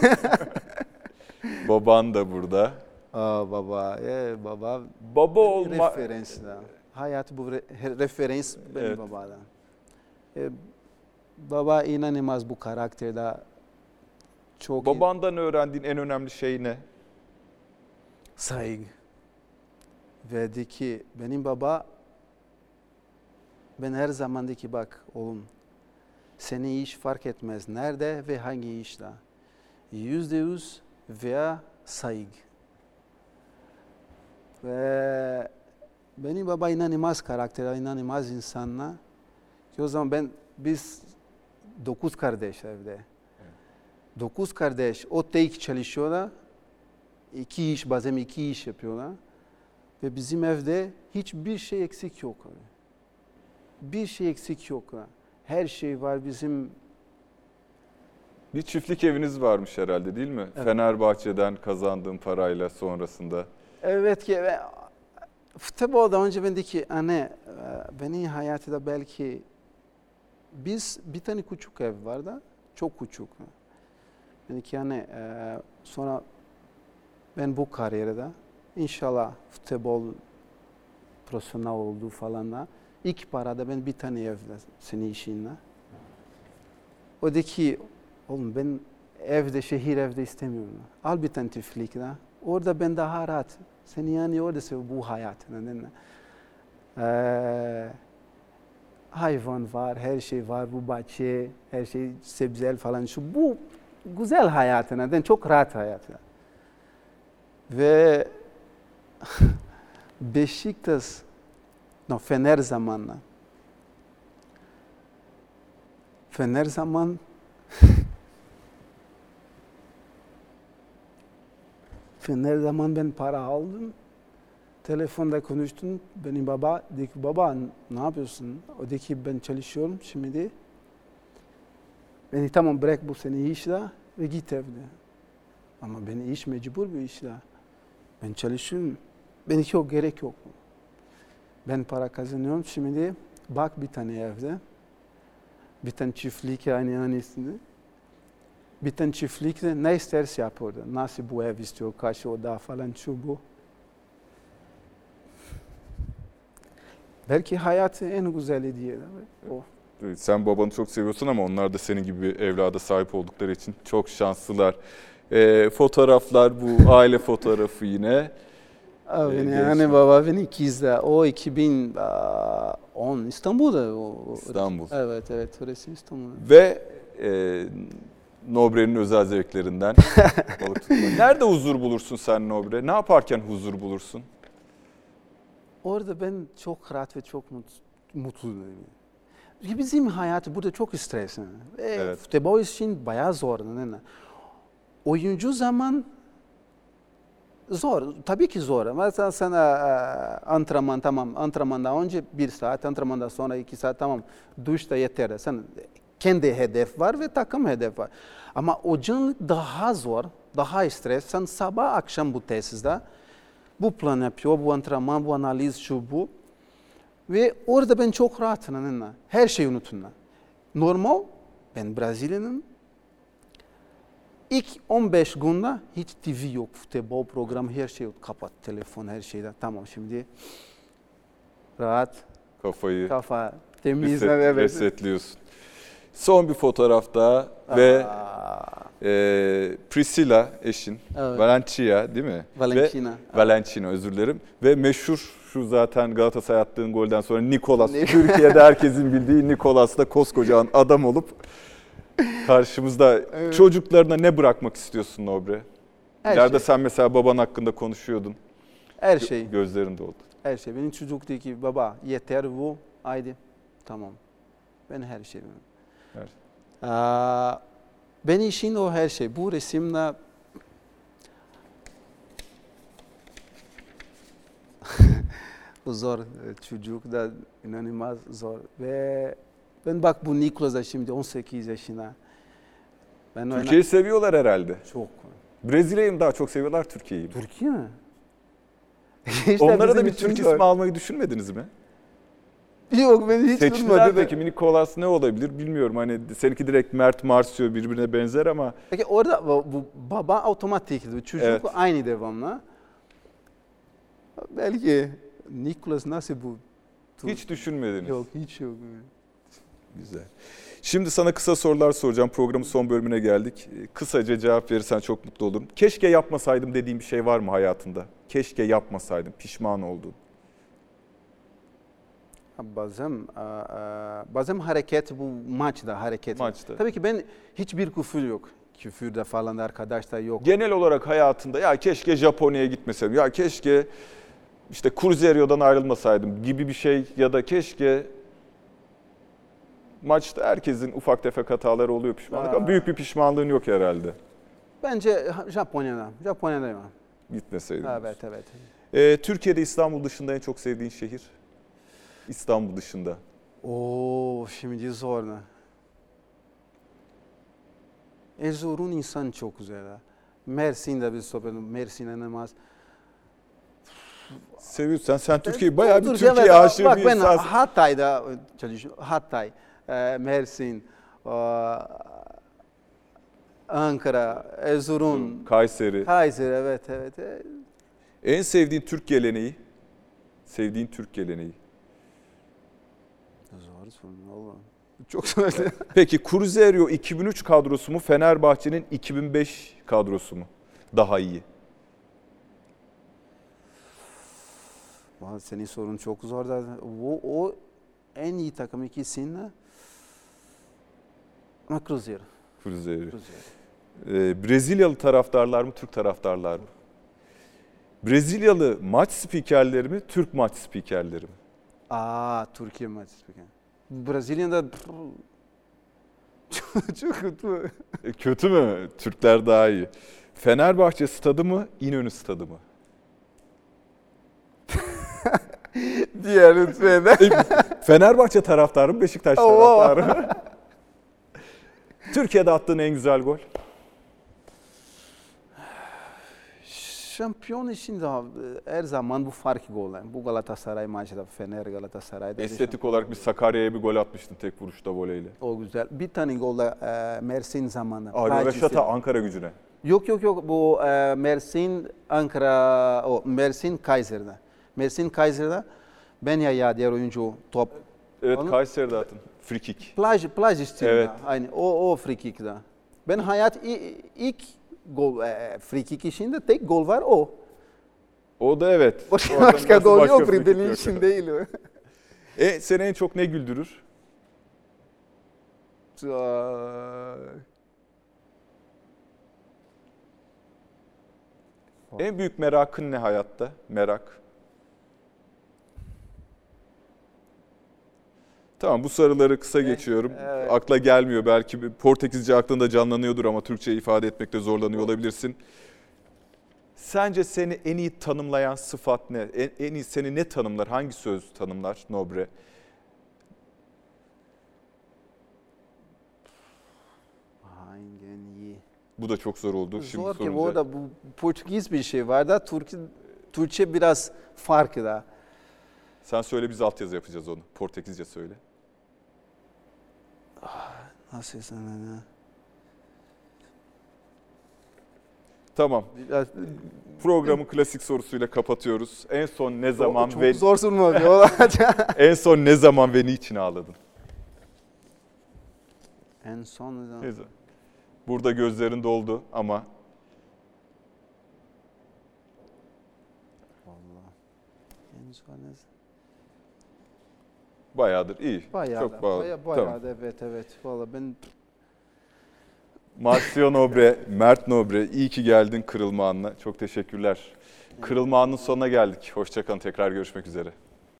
A: Baban da burada.
B: Aa, baba, e, baba.
A: Baba olma...
B: Referans da. Hayat bu re- referans benim
A: Evet.
B: babadan. E, baba inanılmaz bu karakterde. Çok iyi.
A: Babandan öğrendiğin en önemli şey ne?
B: saygı. Ve de ki benim baba ben her zaman de ki bak oğlum seni iş fark etmez nerede ve hangi işte. Yüzde yüz veya saygı. Ve benim baba inanılmaz karakter, inanılmaz insanla. Ki o zaman ben biz dokuz kardeş evde. Dokuz kardeş o tek çalışıyorlar iki iş bazen iki iş yapıyorlar. Ve bizim evde hiçbir şey eksik yok. Bir şey eksik yok. Her şey var bizim.
A: Bir çiftlik eviniz varmış herhalde değil mi?
B: Evet.
A: Fenerbahçe'den kazandığın parayla sonrasında.
B: Evet ki ve futbolda önce ben de ki anne e, benim hayatımda belki biz bir tane küçük ev var da çok küçük. Ben de ki anne e, sonra ben bu kariyerde inşallah futbol profesyonel oldu falan da ilk parada ben bir tane evde senin işinle. O de ki oğlum ben evde şehir evde istemiyorum. Al bir tane çiftlik de. Orada ben daha rahat. Seni yani orada sev bu hayat. Neden? Ee, hayvan var, her şey var, bu bahçe, her şey sebzel falan. Şu bu güzel hayat. Neden? Çok rahat hayat. Ve Beşiktaş, no, Fener zamanla. Fener zaman Fener zaman ben para aldım. Telefonda konuştum. Benim baba dedi ki baba ne yapıyorsun? O dedi ki ben çalışıyorum şimdi. Ben dedim, tamam bırak bu seni işle ve git evde. Ama ben iş mecbur bir işle. Ben çalışıyorum. Ben yok gerek yok. Ben para kazanıyorum şimdi. Bak bir tane evde. Bir tane çiftlik yani annesinde. Bir tane çiftlikte ne isterse yap orada. Nasıl bu ev istiyor, kaç oda falan şu bu. Belki hayatı en güzeli diye. O.
A: Evet, Sen babanı çok seviyorsun ama onlar da senin gibi bir evlada sahip oldukları için çok şanslılar. Ee, fotoğraflar bu aile fotoğrafı yine.
B: Abi,
A: Ee,
B: yani baba beni ikizde. O 2010 İstanbul'da. O,
A: İstanbul.
B: Evet evet orası İstanbul.
A: Ve e, Nobre'nin özel zevklerinden. balık tutma. Nerede huzur bulursun sen Nobre? Ne yaparken huzur bulursun?
B: Orada ben çok rahat ve çok mut, mutluyum. Bizim hayat burada çok stresli. Ve
A: Evet.
B: Futbol için bayağı zor. Oyuncu zaman zor. Tabii ki zor. Mesela sana e, antrenman tamam. Antrenmandan önce bir saat, antrenmandan sonra iki saat tamam. Duşta yeter. Sen kendi hedef var ve takım hedef var. Ama hocanın daha zor, daha stres. Sen sabah akşam bu tesiste bu plan yapıyor, bu antrenman, bu analiz, şu bu. Ve orada ben çok rahatım. mı? Her şeyi unutun. Normal, ben Brezilya'nın ilk 15 günde hiç TV yok, futbol programı, her şey yok. Kapat telefon, her şeyde. Tamam şimdi rahat,
A: Kafayı
B: kafa temiz.
A: reset-
B: evet.
A: resetliyorsun. Son bir fotoğrafta ve
B: Aa,
A: e, Priscilla eşin,
B: Evet.
A: Valencia değil mi?
B: Valentina.
A: Ve, Valentina özür dilerim. Ve meşhur şu zaten Galatasaray attığın golden sonra Nikolas. Türkiye'de herkesin bildiği Nikolas da koskocaman adam olup karşımızda. Çocuklarına ne bırakmak istiyorsun Nobre?
B: her
A: İleride
B: şey.
A: sen mesela baban hakkında konuşuyordun.
B: Her şey.
A: Gözlerin doldu.
B: Her şey. Benim çocuk diyor ki baba yeter bu. Haydi. Tamam. Ben her şey.
A: Her-
B: Aa, ben işin o her şey. Bu resimle zor. Çocuk da inanılmaz zor. Ve ben bak bu Niklas da şimdi 18 yaşında. Ben ona-
A: Türkiye'yi seviyorlar herhalde.
B: çok.
A: Brezilya'yı daha çok seviyorlar Türkiye'yi?
B: Türkiye mi? İşte
A: Onlara da bir Türk ismi almayı düşünmediniz mi?
B: Yok ben hiç
A: Seçtiler
B: durmadım.
A: peki Nikolas ne olabilir bilmiyorum. Hani seninki direkt Mert Marsio birbirine benzer ama
B: Peki orada bu, baba otomatik, bu çocuk
A: Evet.
B: aynı devamlı. Belki Nicholas nasıl bu?
A: Hiç düşünmediniz.
B: Yok hiç yok.
A: Güzel. Şimdi sana kısa sorular soracağım. Programın son bölümüne geldik. Ee, Kısaca cevap verirsen çok mutlu olurum. Keşke yapmasaydım dediğim bir şey var mı hayatında? Keşke yapmasaydım, pişman oldun.
B: Bazen, bazen hareket bu maçta hareket.
A: Maçta.
B: Tabii ki ben hiçbir küfür yok. Küfürde falan arkadaş da yok.
A: Genel olarak hayatında ya keşke Japonya'ya gitmesem, ya keşke işte Cruzeirio'dan ayrılmasaydım gibi bir şey ya da keşke maçta herkesin ufak tefek hataları oluyor pişmanlık ama büyük bir pişmanlığın yok herhalde.
B: Bence ha- Japonya'da. Japonya'dayım.
A: Gitmeseydin.
B: Evet evet.
A: Ee, Türkiye'de İstanbul dışında en çok sevdiğin şehir? İstanbul dışında.
B: Oo şimdi zor ne? Erzurum insan çok güzel. Mersin'de bir sohbet, Mersin inanılmaz.
A: Seviyorsan sen Türkiye'yi bayağı bir Türkiye
B: evet,
A: aşığı
B: Bak
A: bir
B: ben
A: insansın.
B: Hatay'da çalışıyorum. Hatay, e, Mersin, e, Ankara, Erzurum,
A: Kayseri.
B: Kayseri evet evet. E,
A: En sevdiğin Türk geleneği? Sevdiğin Türk geleneği.
B: Zor sorun Allah'ım. Çok zor.
A: Peki Cruzeiro 2003 kadrosu mu Fenerbahçe'nin 2005 kadrosu mu? Daha iyi.
B: Senin sorun çok zor da o, o en iyi takım ikisinde ama Cruzeiro.
A: Cruzeiro. Ee, Brezilyalı taraftarlar mı Türk taraftarlar mı? Brezilyalı maç spikerleri mi Türk maç spikerleri mi?
B: Aa Türkiye maçı. Brezilya'da çok, çok kötü.
A: E, kötü mü? Türkler daha iyi. Fenerbahçe stadı mı İnönü stadı mı?
B: Diğer lütfen.
A: Fenerbahçe taraftarı mı Beşiktaş taraftarı mı? Türkiye'de attığın en güzel gol?
B: Şampiyon için de her zaman bu fark gol. Yani Bu Galatasaray maçı da Fener Galatasaray'da.
A: Estetik olarak bir Sakarya'ya bir gol atmıştın tek vuruşta voleyle.
B: O güzel. Bir tane gol da e, Mersin zamanı. Plajisi.
A: Reşat'a Ankara gücüne.
B: Yok yok yok bu e, Mersin Ankara o Mersin Kaiser'de. Mersin Kayseri'de ben ya ya diğer oyuncu top.
A: Evet
B: Onu,
A: Kayseri'de attım. Free kick.
B: Plaj, plaj istiyor.
A: Evet.
B: Aynı o, o free kick'de. Ben hayat ilk gol e, free kick işinde tek gol var o.
A: O da evet.
B: Başka,
A: şey
B: başka gol
A: başka
B: yok Ribery'nin için değil. o?
A: e seni en çok ne güldürür? en büyük merakın ne hayatta? Merak. Tamam bu soruları kısa geçiyorum.
B: evet.
A: Akla gelmiyor belki bir Portekizce aklında canlanıyordur ama Türkçe ifade etmekte zorlanıyor olabilirsin. Sence seni en iyi tanımlayan sıfat ne? En, en iyi seni ne tanımlar? Hangi söz tanımlar Nobre?
B: Hangi iyi?
A: Bu da çok zor oldu. Şimdi
B: Zor ki
A: sorunca-
B: orada bu Portekiz bir şey var da Türk, Türkçe biraz farklı da.
A: Sen söyle biz altyazı yapacağız onu. Portekizce söyle.
B: Nasıl sana?
A: Tamam.
B: Biraz,
A: Programı klasik sorusuyla kapatıyoruz. En son ne zaman
B: çok
A: ve
B: zor sorma diyorlar.
A: en son ne zaman ve niçin ağladın?
B: en son ne zaman?
A: Ne zaman? Burada gözlerin doldu ama
B: Vallahi. En son ne zaman?
A: Bayağıdır iyi.
B: Bayağı
A: Çok
B: da,
A: bağlı.
B: bayağı,
A: Tamam.
B: bayağı da, evet evet. Vallahi ben
A: Marcio Nobre, Mert Nobre iyi ki geldin kırılma anına. Çok teşekkürler. Kırılma anının sonuna geldik. Hoşçakalın tekrar görüşmek üzere.